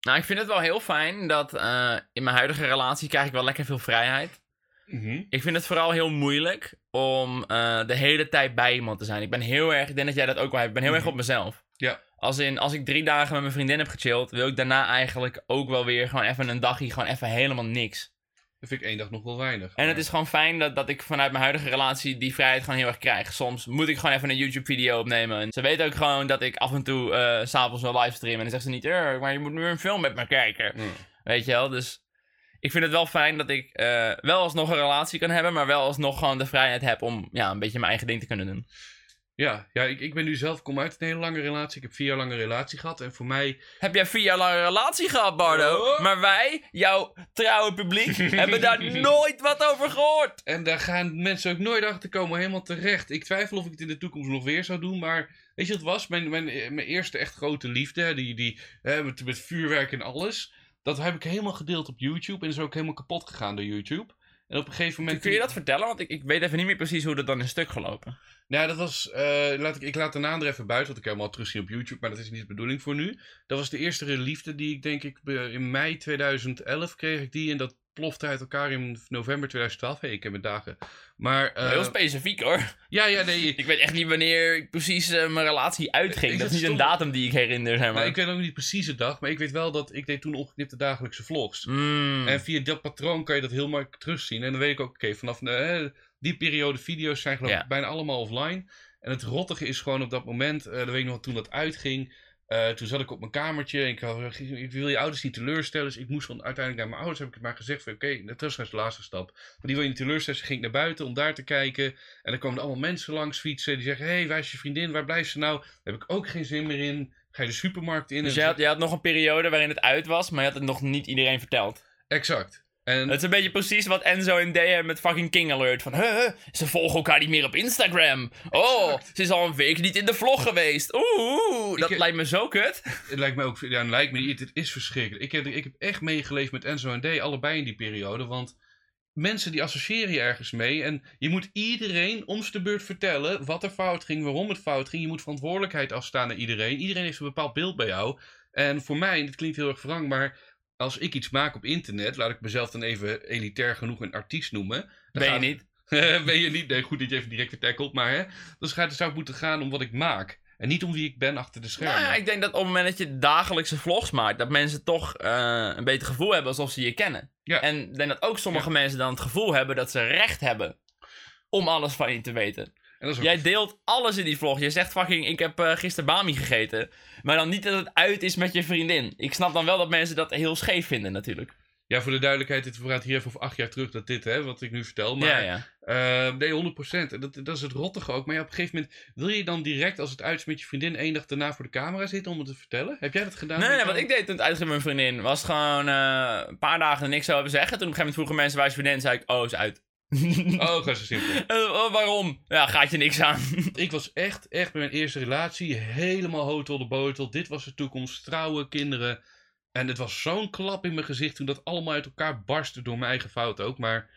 Nou, ik vind het wel heel fijn dat eh, in mijn huidige relatie krijg ik wel lekker veel vrijheid. Mhm. Ik vind het vooral heel moeilijk om eh, de hele tijd bij iemand te zijn. Ik ben heel erg, ik denk dat jij dat ook wel hebt, ik ben heel erg Mhm. op mezelf. Ja. Als, in, als ik drie dagen met mijn vriendin heb gechilled, wil ik daarna eigenlijk ook wel weer gewoon even een dagje, gewoon even helemaal niks. Dat vind ik één dag nog wel weinig. En het is gewoon fijn dat, dat ik vanuit mijn huidige relatie die vrijheid gewoon heel erg krijg. Soms moet ik gewoon even een YouTube-video opnemen. En ze weet ook gewoon dat ik af en toe eh, s s'avonds wil livestreamen. En dan zegt ze niet, "Eh, maar je moet nu een film met me kijken. Ja. Weet je wel, dus ik vind het wel fijn dat ik eh, wel alsnog een relatie kan hebben, maar wel alsnog gewoon de vrijheid heb om ja, een beetje mijn eigen ding te kunnen doen. Ja, ja ik, ik ben nu zelf, kom uit een hele lange relatie. Ik heb vier jaar lang een relatie gehad. En voor mij, Heb jij vier jaar lang een relatie gehad, Bardo? Oh. Maar wij, jouw trouwe publiek, hebben daar nooit wat over gehoord. En daar gaan mensen ook nooit achter komen, helemaal terecht. Ik twijfel of ik het in de toekomst nog weer zou doen, maar weet je wat het was? Mijn, mijn, mijn eerste echt grote liefde, die, die, hè, met, met vuurwerk en alles, dat heb ik helemaal gedeeld op YouTube en is ook helemaal kapot gegaan door YouTube. En op een gegeven moment... Kun je dat vertellen? Want ik, ik weet even niet meer precies hoe dat dan in stuk gelopen. Nou, dat was. eh, laat ik, ik laat de naam er even buiten, want ik heb hem al terugzien op YouTube, maar dat is niet de bedoeling voor nu. Dat was de eerste liefde die ik denk ik in mei 2011 kreeg ik die en dat plofte uit elkaar in november 2012. Hey, ik heb mijn dagen. Maar. eh, Heel specifiek hoor. ja, ja, nee. Ik weet echt niet wanneer ik precies eh, mijn relatie uitging. Dat is niet een datum die ik herinner, zeg maar. Ik weet ook niet precies de dag, maar ik weet wel dat ik deed toen ongeknipte dagelijkse vlogs. Mm. En via dat patroon kan je dat heel makkelijk terugzien. En dan weet ik ook, oké, vanaf eh, die periode video's zijn geloof ik Ja. bijna allemaal offline. En het rottige is gewoon op dat moment, eh dan weet ik nog toen dat uitging. Eh, toen zat ik op mijn kamertje. Ik, had, ik wil je ouders niet teleurstellen. Dus ik moest gewoon uiteindelijk naar mijn ouders. Heb ik het maar gezegd van oké, dat was de laatste stap. Maar die wil je niet teleurstellen. Dus ging ik naar buiten om daar te kijken. En dan komen er allemaal mensen langs fietsen. Die zeggen, hé, hey, waar is je vriendin? Waar blijft ze nou? Daar heb ik ook geen zin meer in. Ga je de supermarkt in. Dus en jij had, jij had nog een periode waarin het uit was, maar je had het nog niet iedereen verteld. Exact. En Het is een beetje precies wat Enzo en Dea met fucking King Alert. Van, huh, ze volgen elkaar niet meer op Instagram. Oh, Exact. ze is al een week niet in de vlog geweest. Oeh, dat lijkt me zo kut. het lijkt me ook, ja, het lijkt me niet, het is verschrikkelijk. Ik heb, ik heb echt meegeleefd met Enzo en D, allebei in die periode, want mensen die associëren je ergens mee en je moet iedereen om de beurt vertellen wat er fout ging, waarom het fout ging. Je moet verantwoordelijkheid afstaan naar iedereen. Iedereen heeft een bepaald beeld bij jou. En voor mij, en het klinkt heel erg wrang, maar als ik iets maak op internet, laat ik mezelf dan even elitair genoeg een artiest noemen. Ben je gaat- niet? ben je niet? Nee, goed dat je even direct vertackelt, maar hè, dan gaat zou het moeten gaan om wat ik maak. En niet om wie ik ben achter de schermen. Nou ja, ik denk dat op het moment dat je dagelijkse vlogs maakt, dat mensen toch eh, een beter gevoel hebben alsof ze je kennen. Ja. En ik denk dat ook sommige mensen dan het gevoel hebben dat ze recht hebben om alles van je te weten. Ook Jij deelt alles in die vlog. Je zegt fucking, ik heb eh gisteren Bami gegeten. Maar dan niet dat het uit is met je vriendin. Ik snap dan wel dat mensen dat heel scheef vinden natuurlijk. Ja, voor de duidelijkheid, dit praat hier even over acht jaar terug, dat dit, hè, wat ik nu vertel. Maar ja, ja. eh, nee, 100%. En Dat, dat is het rottige ook. Maar ja, op een gegeven moment, wil je dan direct, als het uit is met je vriendin, één dag daarna voor de camera zitten om het te vertellen? Heb jij dat gedaan? Nee, nee, wat ik deed toen het uitging met mijn vriendin, was gewoon eh, een paar dagen niks over zeggen. Toen op een gegeven moment vroegen mensen waar is je vriendin, zei ik, oh, is uit. Oh, ga zo simpel. Eh, oh, waarom? Ja, gaat je niks aan. ik was echt, echt bij mijn eerste relatie helemaal hotel de botel. Dit was de toekomst. Trouwen, kinderen. En het was zo'n klap in mijn gezicht toen dat allemaal uit elkaar barstte door mijn eigen fout ook. Maar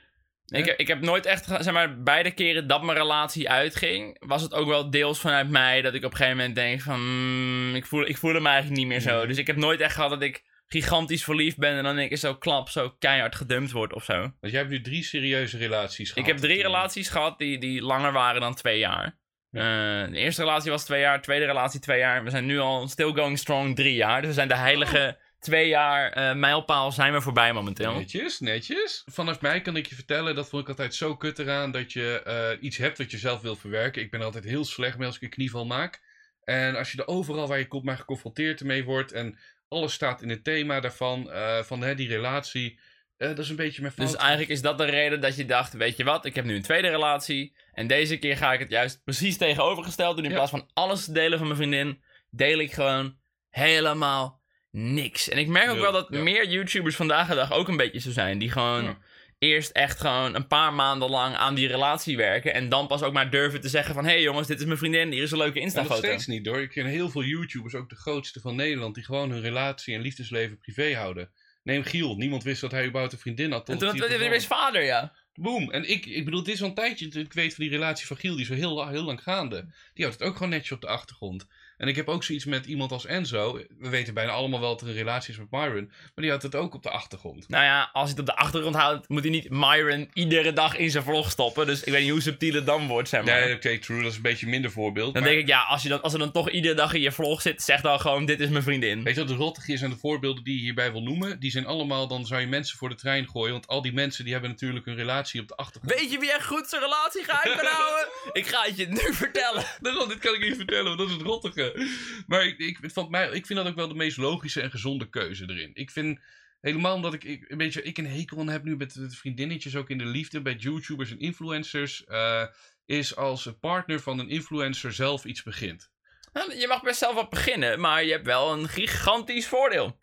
ik, heb, ik heb nooit echt, zeg maar, beide keren dat mijn relatie uitging, was het ook wel deels vanuit mij dat ik op een gegeven moment denk van, mm, ik, voel, ik voel hem eigenlijk niet meer zo. Nee. Dus ik heb nooit echt gehad dat ik gigantisch verliefd ben en dan ik zo klap, zo keihard gedumpt wordt of zo. want jij hebt nu drie serieuze relaties gehad. Ik heb drie relaties gehad die, die langer waren dan twee jaar. Eh, de eerste relatie was twee jaar, de tweede relatie twee jaar. We zijn nu al still going strong drie jaar. Dus we zijn de heilige twee jaar eh, mijlpaal zijn we voorbij momenteel. Netjes, netjes. Vanaf mij kan ik je vertellen, dat vond ik altijd zo kut eraan, dat je eh, iets hebt wat je zelf wil verwerken. Ik ben er altijd heel slecht mee als ik een knieval maak. En als je er overal waar je komt maar geconfronteerd mee wordt en alles staat in het thema daarvan, eh, van hè, die relatie, eh, dat is een beetje mijn fout. Dus eigenlijk is dat de reden dat je dacht, weet je wat, ik heb nu een tweede relatie. En deze keer ga ik het juist precies tegenovergesteld doen. In Ja. plaats van alles te delen van mijn vriendin, deel ik gewoon helemaal niks. En ik merk ook wel dat ja. meer YouTubers vandaag de dag ook een beetje zo zijn. Die gewoon. Eerst echt gewoon een paar maanden lang aan die relatie werken. En dan pas ook maar durven te zeggen van, hé hey jongens, dit is mijn vriendin, hier is een leuke Insta-foto. steeds niet hoor. Ik ken heel veel YouTubers, ook de grootste van Nederland, die gewoon hun relatie en liefdesleven privé houden. Neem Giel, niemand wist dat hij überhaupt een vriendin had. En toen had hij vader, ja. Boom. En ik, ik bedoel, dit is al een tijdje, ik weet van die relatie van Giel, die is al heel, heel lang gaande. Die houdt het ook gewoon netjes op de achtergrond. En ik heb ook zoiets met iemand als Enzo. We weten bijna allemaal wel dat er een relatie is met Myron. Maar die houdt het ook op de achtergrond. Nou ja, als hij het op de achtergrond houdt, moet hij niet Myron iedere dag in zijn vlog stoppen. Dus ik weet niet hoe subtiel het dan wordt, zeg maar. Nee, oké, true. Dat is een beetje een minder voorbeeld. Dan maar denk ik, ja, als, je dan, als er dan toch iedere dag in je vlog zit, zeg dan gewoon, dit is mijn vriendin. Weet je wat de rottig is aan de voorbeelden die je hierbij wil noemen? Die zijn allemaal, dan zou je mensen voor de trein gooien. Want al die mensen die hebben natuurlijk een relatie op de achtergrond. Weet je wie echt goed zijn relatie geheim kan houden? ik ga het je nu vertellen. Daarom, dit kan ik niet vertellen, want dat is het rottige. Maar ik, ik, het valt mij, ik vind dat ook wel de meest logische en gezonde keuze erin. Ik vind, helemaal omdat ik, ik een beetje, ik een hekel aan heb nu met, met vriendinnetjes ook in de liefde, bij YouTubers en influencers, eh, is als een partner van een influencer zelf iets begint. Nou, Je mag best zelf wat beginnen, maar je hebt wel een gigantisch voordeel.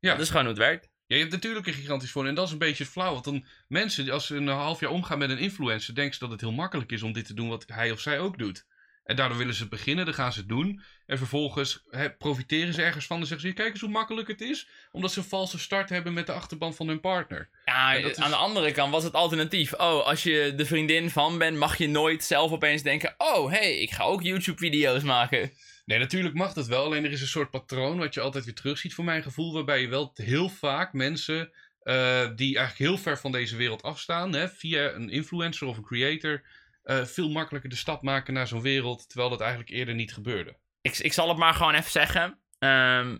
Ja. Dat is gewoon hoe het werkt. Ja, je hebt natuurlijk een gigantisch voordeel en dat is een beetje flauw. Want dan mensen, als ze een half jaar omgaan met een influencer, denken ze dat het heel makkelijk is om dit te doen wat hij of zij ook doet. En daardoor willen ze beginnen, dan gaan ze het doen. En vervolgens profiteren ze ergens van en zeggen ze, kijk eens hoe makkelijk het is. Omdat ze een valse start hebben met de achterban van hun partner. Ja, dat is- aan de andere kant was het alternatief. Oh, als je de vriendin van bent, mag je nooit zelf opeens denken... Oh, hey, ik ga ook YouTube-video's maken. Nee, natuurlijk mag dat wel. Alleen er is een soort patroon wat je altijd weer terugziet voor mijn gevoel. Waarbij je wel heel vaak mensen eh, die eigenlijk heel ver van deze wereld afstaan. Hè, via een influencer of een creator. Eh, veel makkelijker de stap maken naar zo'n wereld. Terwijl dat eigenlijk eerder niet gebeurde. Ik, ik zal het maar gewoon even zeggen. Ehm,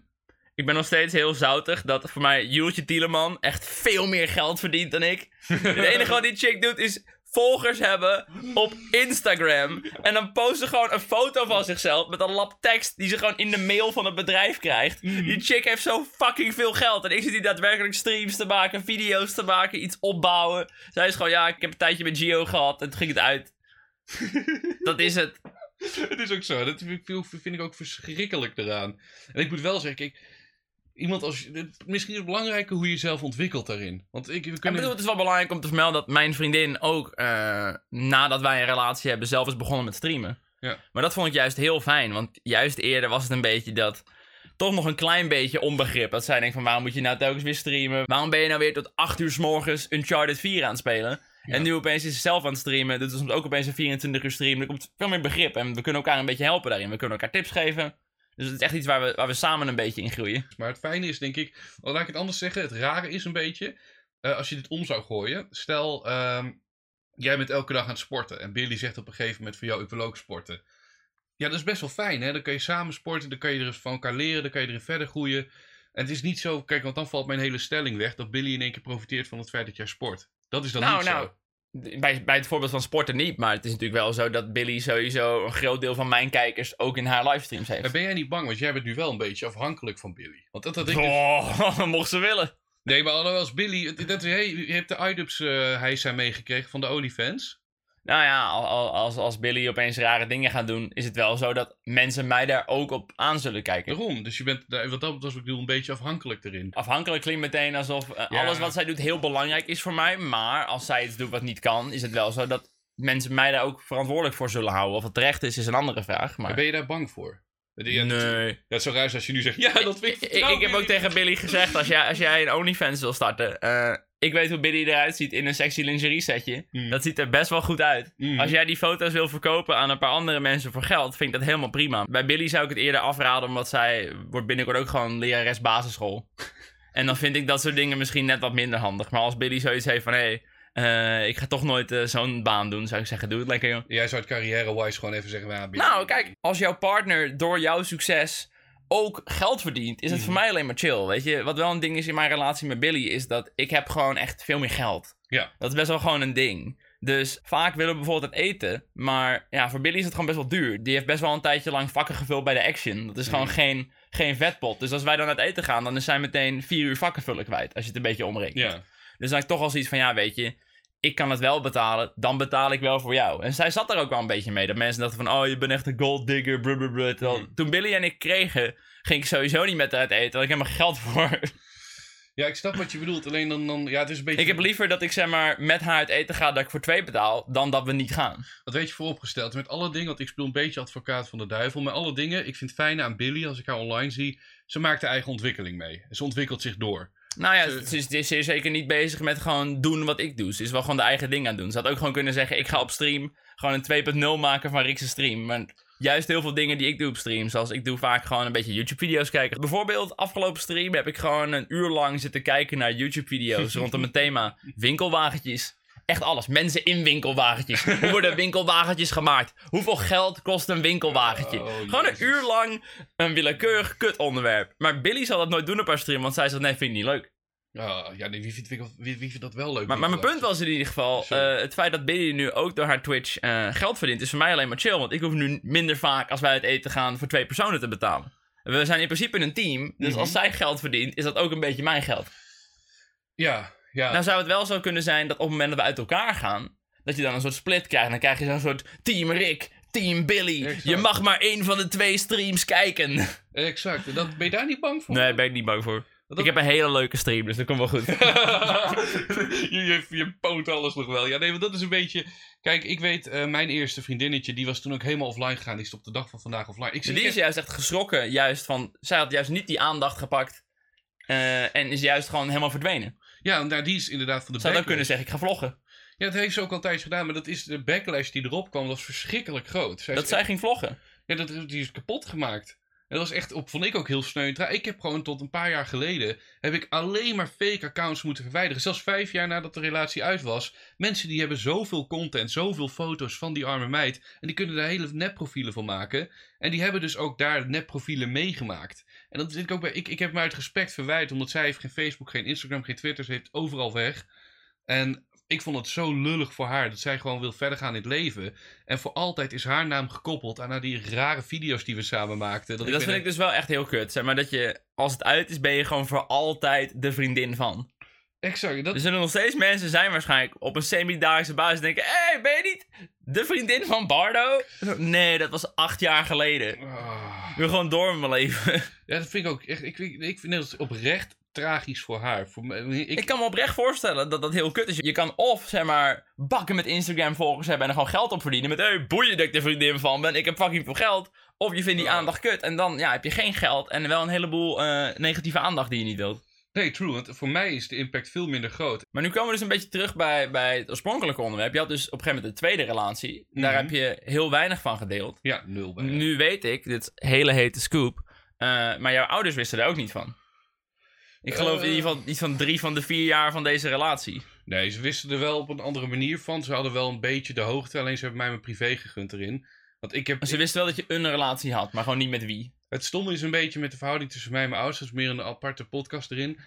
ik ben nog steeds heel zoutig dat voor mij Jultje Tieleman echt veel meer geld verdient dan ik. Het enige wat die chick doet is volgers hebben op Instagram. En dan post ze gewoon een foto van zichzelf met een lap tekst die ze gewoon in de mail van het bedrijf krijgt. Die chick heeft zo fucking veel geld. En ik zit hier daadwerkelijk streams te maken, video's te maken, iets opbouwen. Zij is gewoon, ja, ik heb een tijdje met Gio gehad en toen ging het uit. Dat is het. Het is ook zo. Dat vind ik, ik ook verschrikkelijk eraan. En ik moet wel zeggen, kijk, iemand als... Misschien is het belangrijker hoe je jezelf ontwikkelt daarin. Want ik, we Ik kunnen... bedoel, het is wel belangrijk om te vermelden dat mijn vriendin ook, eh, nadat wij een relatie hebben, zelf is begonnen met streamen. Ja. Maar dat vond ik juist heel fijn, want juist eerder was het een beetje dat, toch nog een klein beetje onbegrip. Dat zij denkt van, waarom moet je nou telkens weer streamen? Waarom ben je nou weer tot 8 uur s morgens Uncharted 4 aan het spelen? Ja. En nu opeens is ze zelf aan het streamen, ze soms ook opeens een 24 uur stream. Er komt veel meer begrip en we kunnen elkaar een beetje helpen daarin. We kunnen elkaar tips geven. Dus het is echt iets waar we, waar we samen een beetje in groeien. Maar het fijne is, denk ik, wel, laat ik het anders zeggen. Het rare is een beetje, eh, als je dit om zou gooien. Stel, ehm, jij bent elke dag aan het sporten. En Billy zegt op een gegeven moment van jou, ik wil ook sporten. Ja, dat is best wel fijn, hè. Dan kan je samen sporten, dan kan je er van elkaar leren, dan kan je erin verder groeien. En het is niet zo, kijk, want dan valt mijn hele stelling weg, dat Billy in één keer profiteert van het feit dat jij sport. Dat is dan Nou, niet nou, zo. Bij, bij het voorbeeld van sporten niet, maar het is natuurlijk wel zo dat Billy sowieso een groot deel van mijn kijkers ook in haar livestreams Maar heeft. ben jij niet bang, want jij bent nu wel een beetje afhankelijk van Billy. Want dat had ik dus... Oh, mocht ze willen. Nee, maar als Billy, dat, hey, je hebt de iDubs uh, hijsa meegekregen van de OnlyFans. Nou ja, al- als, als Billy opeens rare dingen gaat doen, is het wel zo dat mensen mij daar ook op aan zullen kijken. Waarom? Dus je bent, wat dat betreft, ik bedoel, een beetje afhankelijk erin. Afhankelijk klinkt meteen alsof eh, Ja. alles wat zij doet heel belangrijk is voor mij. Maar als zij iets doet wat niet kan, is het wel zo dat mensen mij daar ook verantwoordelijk voor zullen houden. Of het terecht is, is een andere vraag. Maar ben je daar bang voor? Dat- nee. Ja, het zou raar zijn als je nu zegt, ja, dat vind ik Ik, ik heb ook tegen Billy gezegd, als jij, als jij een OnlyFans wil starten... eh, ik weet hoe Billy eruit ziet in een sexy lingerie setje. Mm. Dat ziet er best wel goed uit. Mm. Als jij die foto's wil verkopen aan een paar andere mensen voor geld, vind ik dat helemaal prima. Bij Billy zou ik het eerder afraden, omdat zij wordt binnenkort ook gewoon lerares basisschool. en dan vind ik dat soort dingen misschien net wat minder handig. Maar als Billy zoiets heeft van, hé, hey, ik ga toch nooit eh, zo'n baan doen, zou ik zeggen, doe het lekker joh. Jij zou het carrière-wise gewoon even zeggen. Nou, kijk, als jouw partner door jouw succes ook geld verdient, is het voor Mhm. mij alleen maar chill. Weet je, wat wel een ding is in mijn relatie met Billy, is dat ik heb gewoon echt veel meer geld. Ja. Dat is best wel gewoon een ding. Dus vaak willen we bijvoorbeeld het eten, maar ja, voor Billy is het gewoon best wel duur. Die heeft best wel een tijdje lang vakken gevuld bij de Action. Dat is gewoon Mhm. geen, geen vetpot. Dus als wij dan uit eten gaan, dan is zij meteen vier uur vakken vullen kwijt, als je het een beetje omrekent. Ja. Dus dan heb ik toch al zoiets van, ja, weet je, ik kan het wel betalen, dan betaal ik wel voor jou. En zij zat er ook wel een beetje mee. Dat mensen dachten van, oh, je bent echt een gold digger, blablabla. Terwijl Mhm. Toen Billy en ik kregen, ging ik sowieso niet met haar uit eten. Daar had ik helemaal geld voor. ja, ik snap wat je bedoelt. Alleen dan, dan ja, het is een beetje... ik heb liever dat ik, zeg maar, met haar uit eten ga, dat ik voor twee betaal, dan dat we niet gaan. Wat weet je vooropgesteld? Met alle dingen, want ik speel een beetje advocaat van de duivel. Met alle dingen, ik vind het fijne aan Billy, als ik haar online zie, ze maakt haar eigen ontwikkeling mee. Ze ontwikkelt zich door. Nou ja, Ze- ze is, ze is zeer zeker niet bezig met gewoon doen wat ik doe. Ze is wel gewoon de eigen ding aan het doen. Ze had ook gewoon kunnen zeggen, ik ga op stream gewoon een 2.0 maken van Rick's stream. Maar juist heel veel dingen die ik doe op stream, zoals ik doe vaak gewoon een beetje YouTube-video's kijken. Bijvoorbeeld, afgelopen stream heb ik gewoon een uur lang zitten kijken naar YouTube-video's rondom het thema winkelwagentjes. Echt alles. Mensen in winkelwagentjes. Hoe worden winkelwagentjes gemaakt? Hoeveel geld kost een winkelwagentje? Oh, Gewoon een uur lang een willekeurig kut onderwerp. Maar Billy zal dat nooit doen op haar stream, want zij zegt nee, vind ik niet leuk. Ja, ja nee, wie, vindt, wie, wie, wie vindt dat wel leuk? Maar, maar mijn punt was in ieder geval, eh, het feit dat Billy nu ook door haar Twitch eh, geld verdient, is voor mij alleen maar chill. Want ik hoef nu minder vaak als wij uit eten gaan voor twee personen te betalen. We zijn in principe een team, dus Mhm. als zij geld verdient, is dat ook een beetje mijn geld. Ja, ja. Nou zou het wel zo kunnen zijn dat op het moment dat we uit elkaar gaan, dat je dan een soort split krijgt. Dan krijg je zo'n soort Team Rick, Team Billy. Exact. Je mag maar één van de twee streams kijken. exact. En Dat, ben je daar niet bang voor? Nee, daar ben ik niet bang voor. Dat- Ik heb een hele leuke stream, dus dat komt wel goed. je, je, je poot alles nog wel. Ja, nee, want dat is een beetje... Kijk, ik weet, eh, mijn eerste vriendinnetje, die was toen ook helemaal offline gegaan. Die is op de dag van vandaag offline. Ik zie die is juist echt geschrokken, juist van... Zij had juist niet die aandacht gepakt. eh, en is juist gewoon helemaal verdwenen. Ja, nou, die is inderdaad van de Zou backlash. kunnen zeggen, ik ga vloggen. Ja, dat heeft ze ook altijd gedaan. Maar dat is de backlash die erop kwam, dat was verschrikkelijk groot. Zij Dat is zij ging vloggen. Ja, dat, die is kapot gemaakt. Dat was echt, op, vond ik ook heel sneu. Ik heb gewoon tot een paar jaar geleden, heb ik alleen maar fake accounts moeten verwijderen. Zelfs vijf jaar nadat de relatie uit was. Mensen die hebben zoveel content, zoveel foto's van die arme meid. En die kunnen daar hele nepprofielen van maken. En die hebben dus ook daar nepprofielen meegemaakt. En dat zit ik ook bij, ik, ik heb me uit respect verwijderd, omdat zij heeft geen Facebook, geen Instagram, geen Twitter. Ze heeft overal weg. En ik vond het zo lullig voor haar dat zij gewoon wil verder gaan in het leven. En voor altijd is haar naam gekoppeld aan die rare video's die we samen maakten. Dat, vind ik dus wel echt heel kut. Zeg maar dat je, als het uit is, ben je gewoon voor altijd de vriendin van. Exact. Dat, Er zullen nog steeds mensen zijn waarschijnlijk op een semi-dagelijkse basis denken... Hé, hey, ben je niet de vriendin van Bardo? Nee, dat was acht jaar geleden. Ah. Ik wil gewoon door met mijn leven. Ja, dat vind ik ook echt. Ik, vind- ik vind het oprecht tragisch voor haar. Voor me, ik, Ik kan me oprecht voorstellen dat dat heel kut is. Je kan of, zeg maar, bakken met Instagram-volgers hebben en er gewoon geld op verdienen. Met, hey, boeien dat ik de vriendin van ben, ik heb fucking veel geld. Of je vindt die aandacht kut en dan ja, heb je geen geld en wel een heleboel eh, negatieve aandacht die je niet wilt. Nee, true. Want voor mij is de impact veel minder groot. Maar nu komen we dus een beetje terug bij, bij het oorspronkelijke onderwerp. Je had dus op een gegeven moment een tweede relatie. Daar Mhm. heb je heel weinig van gedeeld. Ja, nul bij. Nu weet ik, dit hele hete scoop, eh, maar jouw ouders wisten er ook niet van. Ik geloof in Eh. ieder geval iets van drie van de vier jaar van deze relatie. Nee, ze wisten er wel op een andere manier van. Ze hadden wel een beetje de hoogte. Alleen ze hebben mij mijn privé gegund erin. Want ik heb. Ze wisten wel dat je een relatie had, maar gewoon niet met wie. Het stomme is een beetje met de verhouding tussen mij en mijn ouders. Dat is meer een aparte podcast erin.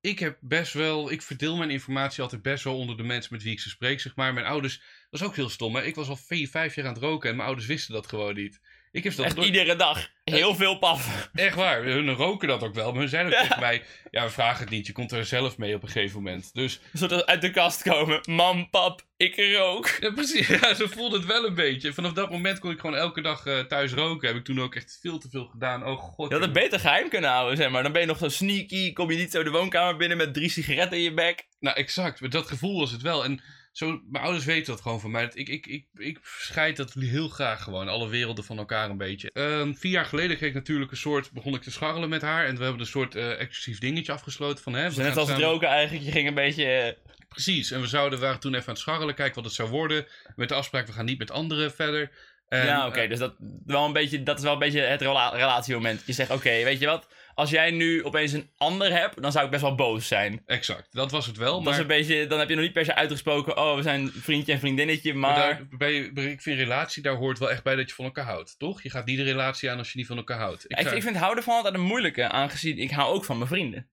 Ik heb best wel. Ik verdeel mijn informatie altijd best wel onder de mensen met wie ik ze spreek. Zeg maar. Mijn ouders. Dat is ook heel stom. Hè? Ik was al vier, vijf jaar aan het roken. En mijn ouders wisten dat gewoon niet. Ik heb dat Echt iedere dag. Heel veel paffen. Echt waar, hun roken dat ook wel. Maar hun zeiden ook Ja. tegen mij, ja, we vragen het niet. Je komt er zelf mee op een gegeven moment. Dus, soort uit de kast komen. Mam, pap, ik rook. ja, precies. Ja, ze voelde het wel een beetje. Vanaf dat moment kon ik gewoon elke dag eh, thuis roken. Heb ik toen ook echt veel te veel gedaan. Oh god. Je had het beter geheim kunnen houden, zeg maar. Dan ben je nog zo sneaky. Kom je niet zo de woonkamer binnen met drie sigaretten in je bek. Nou, exact. Dat gevoel was het wel. En zo, mijn ouders weten dat gewoon van mij. Ik, ik, ik, ik scheid dat heel graag gewoon. Alle werelden van elkaar een beetje. Ehm, vier jaar geleden kreeg ik natuurlijk een soort... Begon ik te scharrelen met haar. En we hebben een soort eh, exclusief dingetje afgesloten van... Hè, Dus net als het samen- roken eigenlijk. Je ging een beetje... eh, Precies, en we zouden, waren toen even aan het scharrelen, kijken wat het zou worden. Met de afspraak, we gaan niet met anderen verder. En, ja, oké. eh, dus dat, wel een beetje, dat is wel een beetje het rela relatiemoment. Je zegt, oké, weet je wat? Als jij nu opeens een ander hebt, dan zou ik best wel boos zijn. exact, dat was het wel. Dat Maar, is een beetje, dan heb je nog niet per se uitgesproken, oh, we zijn vriendje en vriendinnetje, maar maar... daar, bij, bij- ik vind relatie, daar hoort wel echt bij dat je van elkaar houdt, toch? Je gaat niet de relatie aan als je niet van elkaar houdt. Ja, Ik, zou- ik vind houden van altijd een moeilijke, aangezien ik hou ook van mijn vrienden.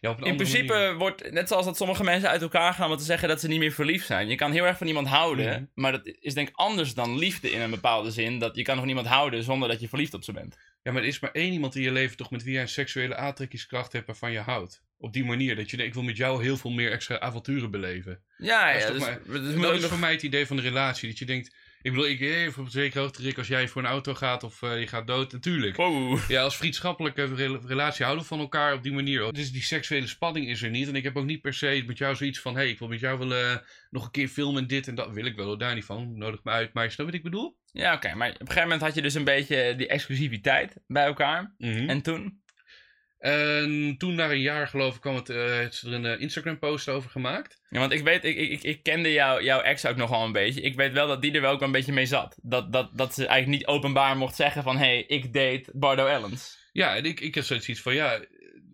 Ja, In principe manier. wordt, net zoals dat sommige mensen uit elkaar gaan om te zeggen dat ze niet meer verliefd zijn. Je kan heel erg van iemand houden, Mhm. maar dat is denk ik anders dan liefde in een bepaalde zin. Dat je kan nog iemand houden zonder dat je verliefd op ze bent. Ja, maar er is maar één iemand in je leven toch met wie jij een seksuele aantrekkingskracht hebt waarvan je houdt. Op die manier, dat je denkt, ik wil met jou heel veel meer extra avonturen beleven. Ja, is ja, toch dus, maar- dus dat is voor mij het idee van de relatie. Dat je denkt, ik bedoel, ik, eh, bijvoorbeeld zeker hoogte, Rick, als jij voor een auto gaat of eh, je gaat dood, natuurlijk. Wow. Ja, als vriendschappelijke rela- relatie houden we van elkaar op die manier. Dus die seksuele spanning is er niet. En ik heb ook niet per se met jou zoiets van... hé, hey, ik wil met jou wel eh, nog een keer filmen en dit en dat. Wil ik wel, daar niet van. Nodig me uit. Maar je wat ik bedoel? Ja, oké, maar op een gegeven moment had je dus een beetje die exclusiviteit bij elkaar. En, En toen? En toen, na een jaar geloof ik, kwam het, eh, heeft ze er een eh, Instagram-post over gemaakt. Ja, want ik weet, ik, ik, ik kende jou, jouw ex ook nog wel een beetje. Ik weet wel dat die er wel ook een beetje mee zat. Dat, dat, dat ze eigenlijk niet openbaar mocht zeggen van... hé, hey, ik date Bardo Ellens. Ja, en ik, ik heb zoiets van, ja...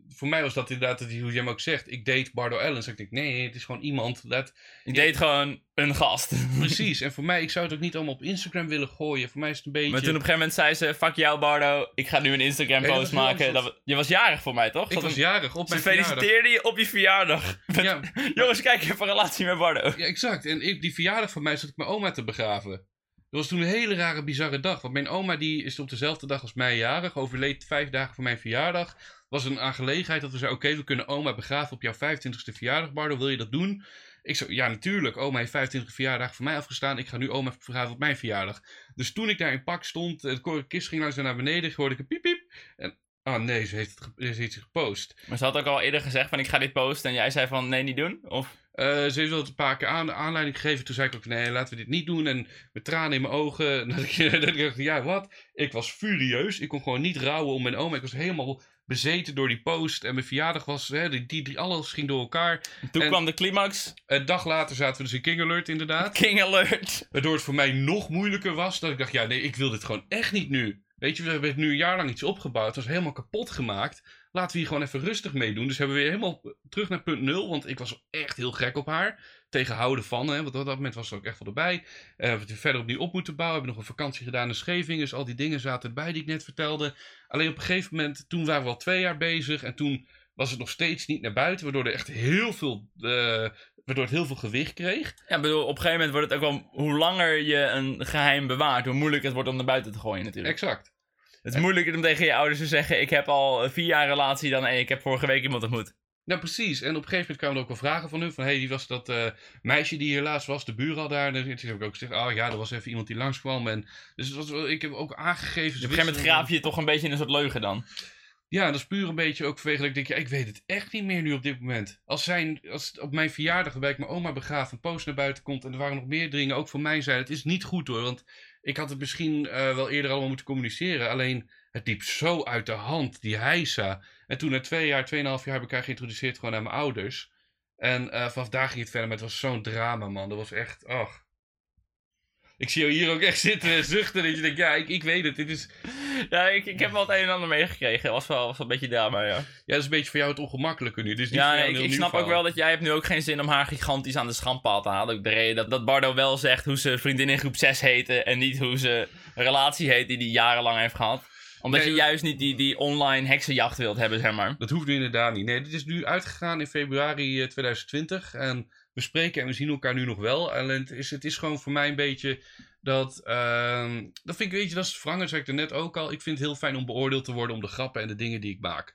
Voor mij was dat inderdaad, hoe jij hem ook zegt, ik date Bardo Ellens. Ik denk, nee, het is gewoon iemand dat... Ik date gewoon een gast. Precies, en voor mij, ik zou het ook niet allemaal op Instagram willen gooien. Voor mij is het een beetje... Maar toen op een gegeven moment zei ze... Fuck jou Bardo, ik ga nu een Instagram post maken. Dat, je was jarig voor mij, toch? ik was een- jarig op Ze mijn verjaardag. feliciteerde je op je verjaardag. Ja, Jongens, kijk, ik heb een relatie met Bardo. Ja, exact. En ik, die verjaardag van mij zat ik mijn oma te begraven. Dat was toen een hele rare, bizarre dag. Want mijn oma die is op dezelfde dag als mij jarig. Overleed vijf dagen voor mijn verjaardag. was een aangelegenheid dat we zeiden... Oké, we kunnen oma begraven op jouw 25ste verjaardag, Bardo. Wil je dat doen? Ik zei, ja, natuurlijk. Oma heeft 25 verjaardag voor mij afgestaan. Ik ga nu oma begraven op mijn verjaardag. Dus toen ik daar in pak stond... De kist ging langzaam naar beneden. hoorde ik een piep, piep. En... Oh nee, ze heeft het, ze heeft het gepost. Maar ze had ook al eerder gezegd van ik ga dit posten. En jij zei van nee, niet doen? Of... Eh, ze heeft wel het een paar keer aan, aanleiding gegeven. Toen zei ik ook, nee, laten we dit niet doen. En met tranen in mijn ogen. Dat ik, dat ik dacht, ja, wat? Ik was furieus. Ik kon gewoon niet rouwen om mijn oma. Ik was helemaal bezeten door die post. En mijn verjaardag was, hè, die, die, die alles ging door elkaar. Toen En- kwam de climax. Een dag later zaten we dus in King Alert, inderdaad. King alert. Waardoor het voor mij nog moeilijker was. Dat ik dacht, ja, nee, ik wil dit gewoon echt niet nu. Weet je, we hebben nu een jaar lang iets opgebouwd. Het was helemaal kapot gemaakt. Laten we hier gewoon even rustig mee doen. Dus hebben we weer helemaal terug naar punt nul. Want ik was echt heel gek op haar. Tegenhouden van, hè, want op dat moment was ze ook echt wel erbij. Eh, we hebben het verder opnieuw op moeten bouwen. We hebben nog een vakantie gedaan in Scheveningen. Dus al die dingen zaten erbij die ik net vertelde. Alleen op een gegeven moment, toen waren we al twee jaar bezig. En toen was het nog steeds niet naar buiten. Waardoor er echt heel veel, eh, waardoor het heel veel gewicht kreeg. Ja, bedoel, op een gegeven moment wordt het ook wel... Hoe langer je een geheim bewaart, hoe moeilijker het wordt om naar buiten te gooien natuurlijk. Exact. Het is moeilijker om tegen je ouders te zeggen... ik heb al vier jaar relatie dan... en ik heb vorige week iemand ontmoet. Nou, precies. En op een gegeven moment kwamen er ook wel vragen van hun. Van, hé, hey, wie was dat eh, meisje die hier laatst was? De buur al daar. En toen heb ik ook gezegd, oh ja, er was even iemand die langskwam. En, dus het was, ik heb ook aangegeven... Dus op een gegeven moment graaf je toch een beetje in een soort leugen dan. Ja, dat is puur een beetje ook vanwege dat ik denk, ja, ik weet het echt niet meer nu op dit moment. Als, zijn, als op mijn verjaardag, waarbij ik mijn oma begraaf, een post naar buiten komt en er waren nog meer dingen, ook van mij zijn, het is niet goed hoor. Want ik had het misschien eh, wel eerder allemaal moeten communiceren. Alleen, het liep zo uit de hand, die heisa. En toen na twee jaar, tweeënhalf jaar heb ik haar geïntroduceerd gewoon aan mijn ouders. En eh, vanaf daar ging het verder, maar het was zo'n drama man. Dat was echt, ach. Ik zie jou hier ook echt zitten en zuchten. Dat je denkt, ja, ik, ik weet het. Dit is, Ja, ik, ik heb wel het een en ander meegekregen. Was wel, was wel een beetje drama, ja. ja, dat is een beetje voor jou het ongemakkelijke nu. Niet Ja, ik, ik snap ook wel dat jij hebt nu ook geen zin om haar gigantisch aan de schandpaal te halen. Ook de reden dat, dat Bardo wel zegt hoe ze vriendin in groep 6 heette en niet hoe ze een relatie heet die hij jarenlang heeft gehad. Omdat Nee, je juist niet die, die online heksenjacht wilt hebben, zeg maar. Dat hoeft nu inderdaad niet. Nee, dit is nu uitgegaan in februari eh, 2020. En we spreken en we zien elkaar nu nog wel. Alleen het is, het is gewoon voor mij een beetje dat... ehm, dat vind ik, weet je, dat is Frank, dat zei ik er net ook al. Ik vind het heel fijn om beoordeeld te worden om de grappen en de dingen die ik maak.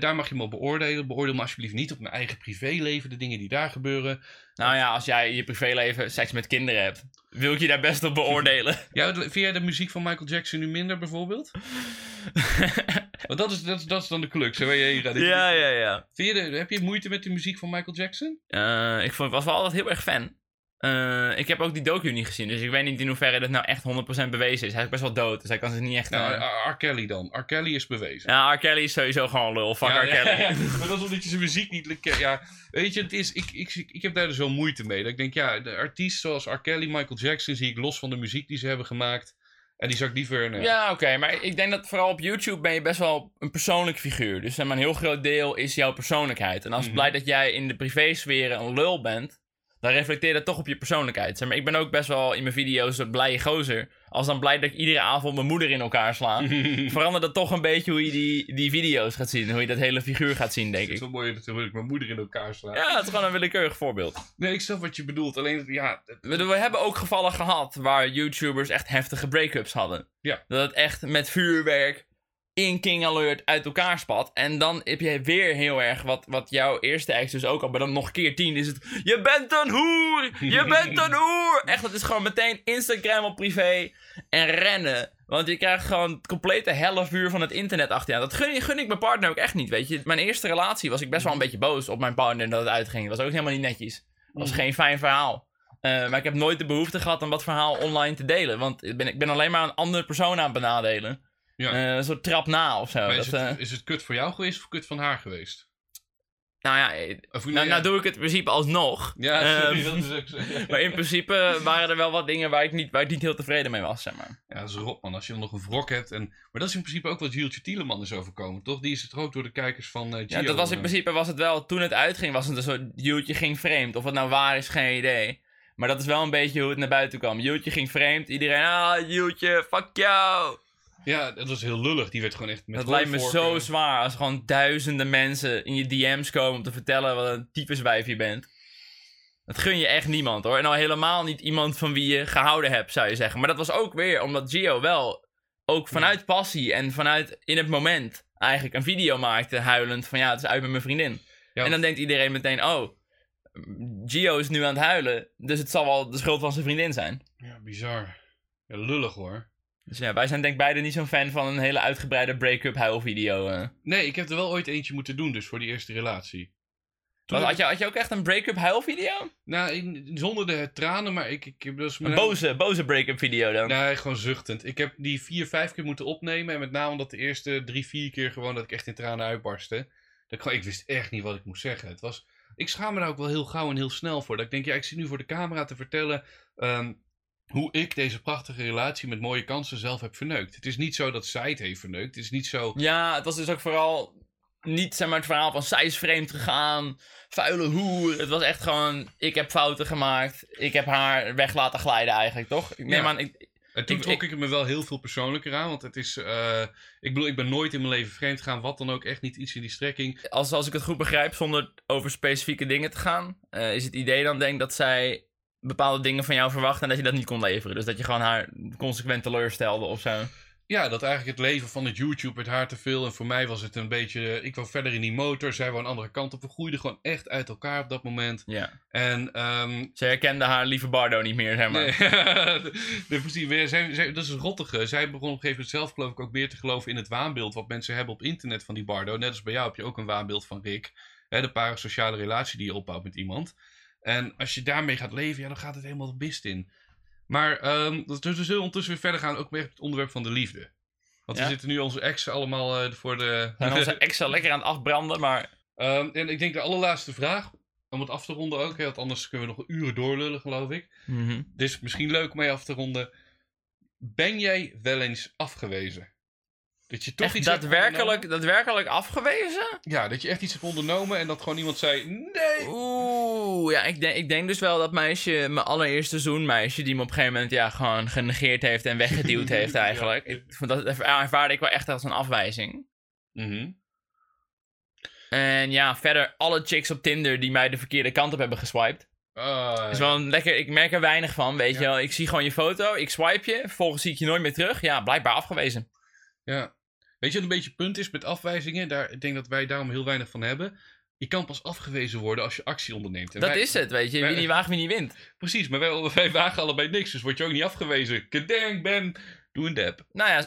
Daar mag je me op beoordelen. Beoordeel me alsjeblieft niet op mijn eigen privéleven, de dingen die daar gebeuren. Nou ja, als jij in je privéleven seks met kinderen hebt, wil ik je daar best op beoordelen. Ja, vind jij de muziek van Michael Jackson nu minder bijvoorbeeld? Want dat is, dat, is- dat is dan de hè, waar je ja, ja, ja. Vind je de- heb je moeite met de muziek van Michael Jackson? Eh, ik vond, was wel altijd heel erg fan. Eh, ik heb ook die docu niet gezien, dus ik weet niet in hoeverre dat nou echt 100% bewezen is. Hij is best wel dood, dus hij kan zich niet echt... Nou, eh, R. Kelly dan. R. Kelly is bewezen. Ja, R. Kelly is sowieso gewoon lul. Fuck Ja, R. Kelly. ja. Maar dat is omdat je zijn muziek niet... Ja, weet je, het is, ik, ik, ik heb daar dus wel moeite mee. Dat ik denk, ja, de artiest zoals R. Kelly, Michael Jackson... zie ik los van de muziek die ze hebben gemaakt. En die zou ik liever... nou, Ja, oké, maar ik denk dat vooral op YouTube ben je best wel een persoonlijk figuur. Dus een heel groot deel is jouw persoonlijkheid. En als het Mhm. blijkt dat jij in de privésfeer een lul bent, dan reflecteert dat toch op je persoonlijkheid. Zeg maar, ik ben ook best wel in mijn video's een blije gozer. Als dan blijkt dat ik iedere avond mijn moeder in elkaar sla, verandert dat toch een beetje hoe je die, die video's gaat zien. Hoe je dat hele figuur gaat zien, denk Het is ik. wel mooi dat ik mijn moeder in elkaar sla. Ja, het is gewoon een willekeurig voorbeeld. Nee, ik snap wat je bedoelt. Alleen, ja... we hebben ook gevallen gehad waar YouTubers echt heftige break-ups hadden. Ja. Dat het echt met vuurwerk in King Alert uit elkaar spat. En dan heb je weer heel erg wat, wat jouw eerste ex dus ook al. Maar dan nog keer tien is het... Je bent een hoer! Je bent een hoer! Echt, het is gewoon meteen Instagram op privé en rennen. Want je krijgt gewoon het complete vuur van het internet achter je aan. Dat gun, gun ik mijn partner ook echt niet, weet je. Mijn eerste relatie was ik best wel een beetje boos op mijn partner dat het uitging. Dat was ook helemaal niet netjes. was Mhm. geen fijn verhaal. Eh, maar ik heb nooit de behoefte gehad om dat verhaal online te delen. Want ik ben, ik ben alleen maar een andere persoon aan het benadelen. Ja. Eh, een soort trap na of zo. Dat, is, eh, het, is het kut voor jou geweest of kut van haar geweest? nou ja, eh, nou, nou doe ik het in principe alsnog. Ja, sorry, Ehm, dat is ook zo. maar in principe waren er wel wat dingen waar ik niet, waar ik niet heel tevreden mee was, zeg maar. Ja, dat is rot man, als je dan nog een wrok hebt. En... Maar dat is in principe ook wat Gieltje Tieleman is overkomen, toch? Die is het ook door de kijkers van eh Ja, dat was in eh, principe was het wel, toen het uitging, was het een soort Joeltje ging vreemd. Of het nou waar is, geen idee. Maar dat is wel een beetje hoe het naar buiten kwam. Joeltje ging vreemd, iedereen, ah, Joeltje, fuck jou. Ja, dat was heel lullig. Die werd gewoon echt met dat lijkt me zo zwaar als gewoon duizenden mensen in je DM's komen om te vertellen wat een typeswijf je bent. Dat gun je echt niemand hoor. En al helemaal niet iemand van wie je gehouden hebt, zou je zeggen. Maar dat was ook weer omdat Gio wel ook vanuit passie en vanuit in het moment eigenlijk een video maakte, huilend van ja, het is uit met mijn vriendin. Ja, En dan denkt iedereen meteen, oh, Gio is nu aan het huilen, dus het zal wel de schuld van zijn vriendin zijn. ja, bizar. Ja, lullig hoor. Dus ja, wij zijn denk ik beide niet zo'n fan van een hele uitgebreide break-up huilvideo. eh. Nee, ik heb er wel ooit eentje moeten doen, dus voor die eerste relatie. Toen had, je, had je ook echt een break-up huilvideo? Nou, in- zonder de tranen, maar ik, ik dus... Een boze, boze break-up video dan? Nee, gewoon zuchtend. Ik heb die vier, vijf keer moeten opnemen. En met name omdat de eerste drie, vier keer gewoon dat ik echt in tranen uitbarstte. Dat ik, ik wist echt niet wat ik moest zeggen. Het was, ik schaam me daar ook wel heel gauw en heel snel voor. Dat ik denk, ja, ik zit nu voor de camera te vertellen ehm, hoe ik deze prachtige relatie met mooie kansen zelf heb verneukt. Het is niet zo dat zij het heeft verneukt. Het is niet zo... Ja, het was dus ook vooral niet zeg maar, het verhaal van zij is vreemd gegaan, vuile hoer. Het was echt gewoon, ik heb fouten gemaakt, ik heb haar weg laten glijden eigenlijk, toch? Ik neem Ja. aan, ik, En toen Ik- trok ik- het me wel heel veel persoonlijker aan. Want het is... eh, ik bedoel, ik ben nooit in mijn leven vreemd gegaan. Wat dan ook. Echt niet iets in die strekking. als, als ik het goed begrijp, zonder over specifieke dingen te gaan, eh, is het idee dan denk dat zij bepaalde dingen van jou verwacht en dat je dat niet kon leveren. Dus dat je gewoon haar consequent teleurstelde of zo. ja, dat eigenlijk het leven van het YouTube werd haar te veel. En voor mij was het een beetje. Ik wou verder in die motor. Zij wou een andere kant op. We groeiden gewoon echt uit elkaar op dat moment. Ja. En. ehm Ze herkende haar lieve Bardo niet meer, zeg maar. Nee, precies. Weer- Zij, zij, dat is het rottige. Zij begon op een gegeven moment zelf geloof ik ook meer te geloven in het waanbeeld wat mensen hebben op internet van die Bardo. Net als bij jou heb je ook een waanbeeld van Rick. Hè, de parasociale relatie die je opbouwt met iemand. En als je daarmee gaat leven, ja, dan gaat het helemaal de mist in. Maar dus we zullen ondertussen weer verder gaan, ook met het onderwerp van de liefde. Want Ja. we zitten nu onze exen allemaal eh, voor de... Zijn onze extra lekker aan het afbranden, maar... Ehm, en ik denk de allerlaatste vraag, om het af te ronden ook, hè, want anders kunnen we nog uren doorlullen geloof ik. Dus misschien leuk om mee af te ronden. Ben jij wel eens afgewezen? Dat je toch Echt iets daadwerkelijk, daadwerkelijk afgewezen? Ja, dat je echt iets hebt ondernomen en dat gewoon iemand zei: Nee! Oeh, ja, ik denk, ik denk dus wel dat meisje, mijn allereerste zoenmeisje, die me op een gegeven moment ja, gewoon genegeerd heeft en weggeduwd heeft eigenlijk. Ja. Ik vond dat ervaarde ik wel echt als een afwijzing. Mhm. En ja, verder alle chicks op Tinder die mij de verkeerde kant op hebben geswiped. Ah, is wel een lekker, ik merk er weinig van, weet Ja. je wel. Ik zie gewoon je foto, ik swipe je, vervolgens zie ik je nooit meer terug. Ja, blijkbaar afgewezen. ja. Weet je wat een beetje het punt is met afwijzingen? Daar, ik denk dat wij daarom heel weinig van hebben. Je kan pas afgewezen worden als je actie onderneemt. En dat wij- is het, weet je. wij- Wie niet waagt, wie niet wint. Precies, maar wij, wij wagen allebei niks, dus word je ook niet afgewezen. Kedank, Ben, doe een dab. Nou ja,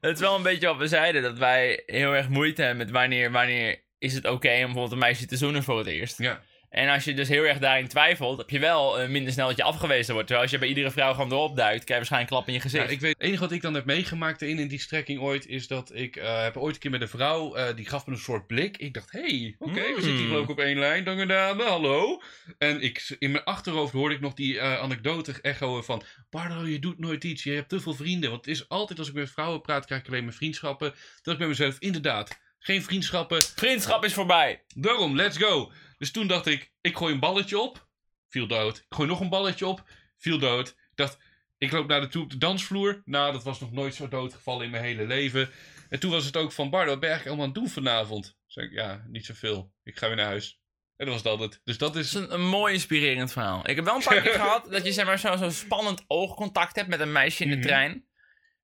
het is wel een beetje wat we zeiden, dat wij heel erg moeite hebben met wanneer, wanneer is het oké om bijvoorbeeld een meisje te zoenen voor het eerst. Ja. En als je dus heel erg daarin twijfelt, heb je wel eh, minder snel dat je afgewezen wordt. Terwijl als je bij iedere vrouw gewoon erop duikt, krijg je waarschijnlijk een klap in je gezicht. Ja, ik weet, het enige wat ik dan heb meegemaakt in, in die strekking ooit, is dat ik eh, heb ooit een keer met een vrouw, eh, die gaf me een soort blik. Ik dacht, hé, hey, oké, we Hmm. zitten hier geloof ik op één lijn, dank en dame, hallo. En ik, in mijn achterhoofd hoorde ik nog die anekdote echoen van, Bardo, je doet nooit iets, je hebt te veel vrienden. Want het is altijd, als ik met vrouwen praat, krijg ik alleen maar vriendschappen. Dat ik bij mezelf, inderdaad, geen vriendschappen, Vriendschap is voorbij. Daarom, let's go. Dus toen dacht ik, ik gooi een balletje op. Viel dood. Ik gooi nog een balletje op. Viel dood. Ik dacht, ik loop naar de toe op de dansvloer. Nou, dat was nog nooit zo doodgevallen in mijn hele leven. En toen was het ook van, Bardo, wat ben je eigenlijk allemaal aan het doen vanavond? Zei ik, ja, niet zoveel. Ik ga weer naar huis. En dat was dat het. Dus dat Dat is... een mooi inspirerend verhaal. Ik heb wel een paar keer gehad dat je zeg maar, zo'n zo spannend oogcontact hebt met een meisje in de Mhm. trein.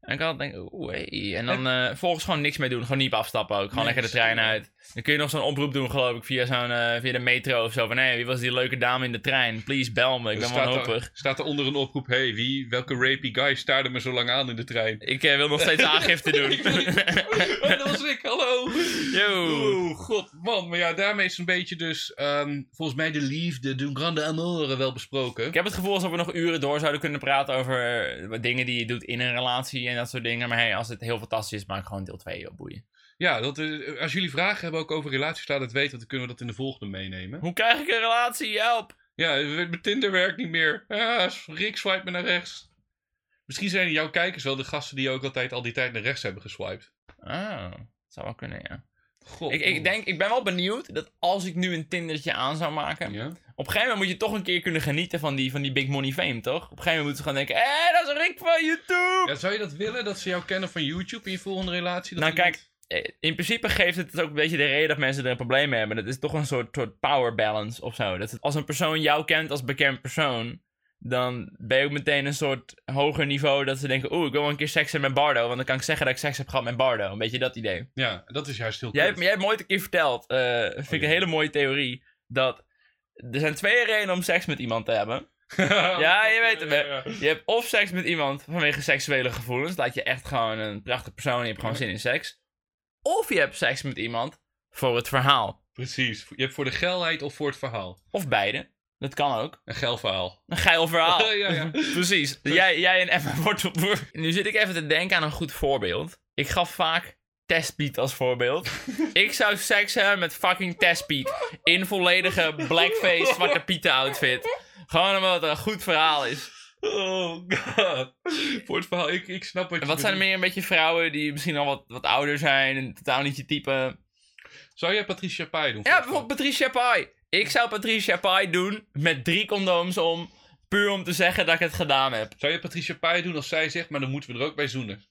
En ik had denk, oeh, hey. En dan eh volgens gewoon niks meer doen. Gewoon niet afstappen ook. Gewoon Nee, lekker de trein uit. Dan kun je nog zo'n oproep doen, geloof ik, via, zo'n, eh, via de metro of zo. Van, hé, wie was die leuke dame in de trein? Please, bel me. Ik ben staat, wanhopig. er, staat er onder een oproep, hey, wie, welke rapey guy staarde me zo lang aan in de trein? Ik eh, wil nog steeds aangifte doen. oh, dat was ik, hallo! Yo. Oeh, god, man. Maar ja, daarmee is een beetje dus, ehm, volgens mij de liefde, de grande amore wel besproken. Ik heb het gevoel alsof we nog uren door zouden kunnen praten over dingen die je doet in een relatie en dat soort dingen. Maar hey, als het heel fantastisch is, maak gewoon deel 2 op boeien. Ja, dat, eh, als jullie vragen hebben ook over relaties, laat het weten, want dan kunnen we dat in de volgende meenemen. Hoe krijg ik een relatie? Help! Ja, mijn Tinder werkt niet meer. Ah, Rick swipe me naar rechts. Misschien zijn jouw kijkers wel de gasten die ook altijd al die tijd naar rechts hebben geswiped. Dat zou wel kunnen, ja. God. Ik, ik, denk, ik ben wel benieuwd dat als ik nu een Tindertje aan zou maken. Ja? Op een gegeven moment moet je toch een keer kunnen genieten van die, van die big money fame, toch? Op een gegeven moment moeten ze gewoon denken: hé, dat is Rick van YouTube! ja, zou je dat willen, dat ze jou kennen van YouTube in je volgende relatie? Dat Nou, kijk, Eh, In principe geeft het ook een beetje de reden dat mensen er een probleem mee hebben. Dat is toch een soort, soort power balance of zo. Dat het- als een persoon jou kent als bekend persoon, dan ben je ook meteen een soort hoger niveau dat ze denken: oeh, ik wil wel een keer seks hebben met Bardo. Want dan kan ik zeggen dat ik seks heb gehad met Bardo. Een beetje dat idee. Ja, dat is juist heel Jij, hebt- jij hebt me ooit een keer verteld, eh vind ik ja. een hele mooie theorie, dat er zijn twee redenen om seks met iemand te hebben. Ja, je weet het. Je hebt of seks met iemand vanwege seksuele gevoelens, dat je echt gewoon een prachtige persoon en je hebt gewoon zin in seks. Of je hebt seks met iemand voor het verhaal. Precies. Je hebt voor de geilheid of voor het verhaal. Of beide. Dat kan ook. Een geil verhaal. Een geil verhaal. Ja, ja. Precies. Jij, jij en Emma wordt Nu zit ik even te denken aan een goed voorbeeld. Ik gaf vaak Testbeat als voorbeeld. ik zou seks hebben met fucking Testbeat. In volledige blackface Zwarte Pieten outfit. Gewoon omdat het een goed verhaal is. Oh god. Voor het verhaal, ik, ik snap wat je wat zijn er meer een beetje vrouwen die misschien al wat, wat ouder zijn en totaal niet je type. Zou jij Patricia Pai doen? Ja, bijvoorbeeld Patricia Pai. Ik zou Patricia Pai doen met drie condooms om. Puur om te zeggen dat ik het gedaan heb. Zou je Patricia Pai doen als zij zegt, maar dan moeten we er ook bij zoenen?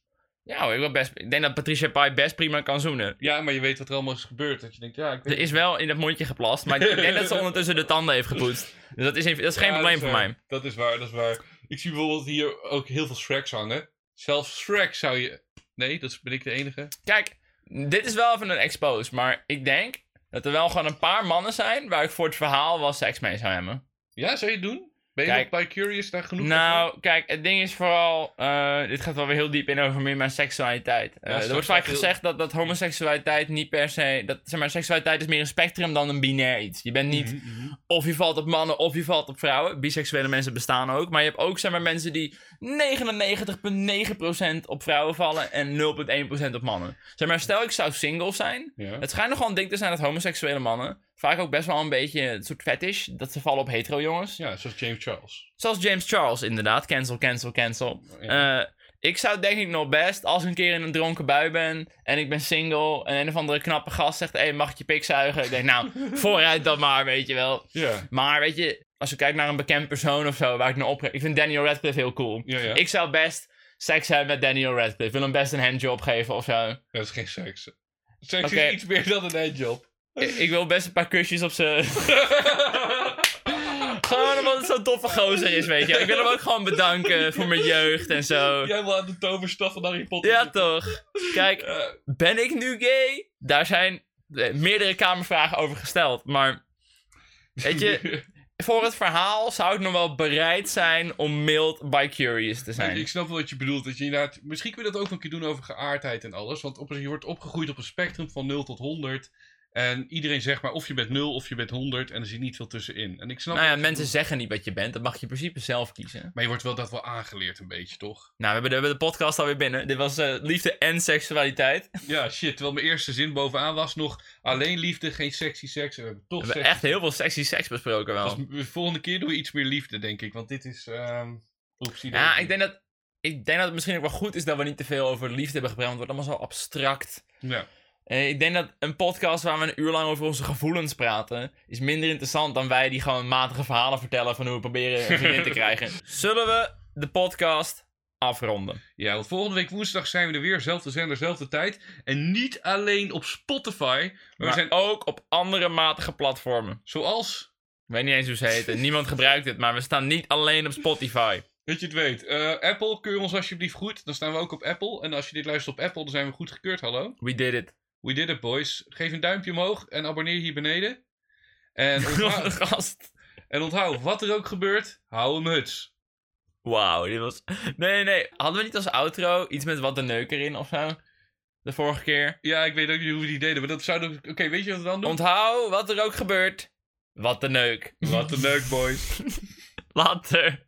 Ja, ik, wil best, ik denk dat Patricia Pai best prima kan zoenen. Ja, maar je weet wat er allemaal is gebeurd. Dat je denkt, ja, ik weet Er is wel in dat mondje geplast, maar ik denk dat ze ondertussen de tanden heeft gepoetst. Dus dat is, even- dat is geen Ja, probleem voor mij. Dat is waar, dat is waar. Ik zie bijvoorbeeld hier ook heel veel Shreks hangen. Zelfs Shrek zou je... Nee, dat ben ik de enige. Kijk, dit is wel even een expose, maar ik denk dat er wel gewoon een paar mannen zijn waar ik voor het verhaal wel seks mee zou hebben. Ja, zou je het doen? Ben je Kijk. nog bij Curious daar genoeg van? Nou, kijk, het ding is vooral. eh, dit gaat wel weer heel diep in over meer mijn seksualiteit. Eh, Ja, er wordt vaak heel- gezegd dat, dat homoseksualiteit niet per se. Dat, zeg maar, seksualiteit is meer een spectrum dan een binair iets. Je bent niet Mhm, mhm. of je valt op mannen of je valt op vrouwen. Biseksuele mensen bestaan ook. Maar je hebt ook zeg maar, mensen die 99,9% op vrouwen vallen en 0,1% op mannen. Zeg maar, stel ik zou single zijn. Ja. Het schijnt nogal een ding te zijn dat homoseksuele mannen vaak ook best wel een beetje een soort fetish. Dat ze vallen op hetero jongens. ja, zoals James Charles. Zoals James Charles, inderdaad. Cancel, cancel, cancel. Ja. Eh, ik zou denk ik nog best, als ik een keer in een dronken bui ben en ik ben single en een of andere knappe gast zegt, hé, hey, mag ik je pik zuigen? Ik denk, nou, vooruit dat maar, weet je wel. ja. Maar weet je, als we kijken naar een bekend persoon of zo, waar ik naar op... Ik vind Daniel Radcliffe heel cool. Ja, ja. Ik zou best seks hebben met Daniel Radcliffe. Wil hem best een handjob geven of zo. Dat is geen seks. Seks is iets meer dan een handjob. Ik, wil best een paar kusjes op zijn... gewoon omdat het zo'n toffe gozer is, weet je. Ik wil hem ook gewoon bedanken voor mijn jeugd en zo. Jij wil aan de toverstaf van Harry Potter Ja, toch? Kijk, ben ik nu gay? Daar zijn eh, meerdere kamervragen over gesteld. Maar weet je, voor het verhaal zou ik nog wel bereid zijn om mild by curious te zijn. ik snap wel wat je bedoelt. Dat je inderdaad, misschien kun je dat ook nog een keer doen over geaardheid en alles. Want op, je wordt opgegroeid op een spectrum van 0 tot 100. En iedereen zegt maar of je bent 0 of je bent 100. En er zit niet veel tussenin. En ik snap Nou ja, mensen zeggen niet wat je bent. Dat mag je in principe zelf kiezen. Maar je wordt wel dat wel aangeleerd een beetje, toch? Nou, we hebben de, we hebben de podcast alweer binnen. Dit was eh, liefde en seksualiteit. Ja, shit. Terwijl mijn eerste zin bovenaan was nog alleen liefde, geen sexy seks. We hebben toch We hebben echt heel veel sexy seks besproken wel. Dus de volgende keer doen we iets meer liefde, denk ik. Want dit is... oepsie Ja, ik denk dat... Ik denk dat het misschien ook wel goed is dat we niet te veel over liefde hebben gepraat. Want het wordt allemaal zo abstract. Ja. Eh, ik denk dat een podcast waar we een uur lang over onze gevoelens praten, is minder interessant dan wij die gewoon matige verhalen vertellen van hoe we proberen een vriendin te krijgen. Zullen we de podcast afronden? ja, want volgende week woensdag zijn we er weer. Zelfde zender, zelfde tijd. En niet alleen op Spotify. Maar, Maar we zijn ook op andere matige platformen. zoals... Ik weet niet eens hoe ze heten. Niemand gebruikt het, maar we staan niet alleen op Spotify. Dat je het weet. Eh, Apple, keur ons alsjeblieft goed. Dan staan we ook op Apple. En als je dit luistert op Apple, dan zijn we goed gekeurd. Hallo. We did it. We did it, boys. Geef een duimpje omhoog en abonneer hier beneden. En onthoud, Gast. en onthoud, wat er ook gebeurt, hou hem huts. Wauw, dit was... Nee, nee. Hadden we niet als outro iets met wat de neuk erin of zo? De vorige keer. Ja, ik weet ook niet hoe we die deden, maar dat zouden we... Oké, weet je wat we dan doen? Onthoud wat er ook gebeurt. Wat de neuk. Wat een leuk, boys. Later.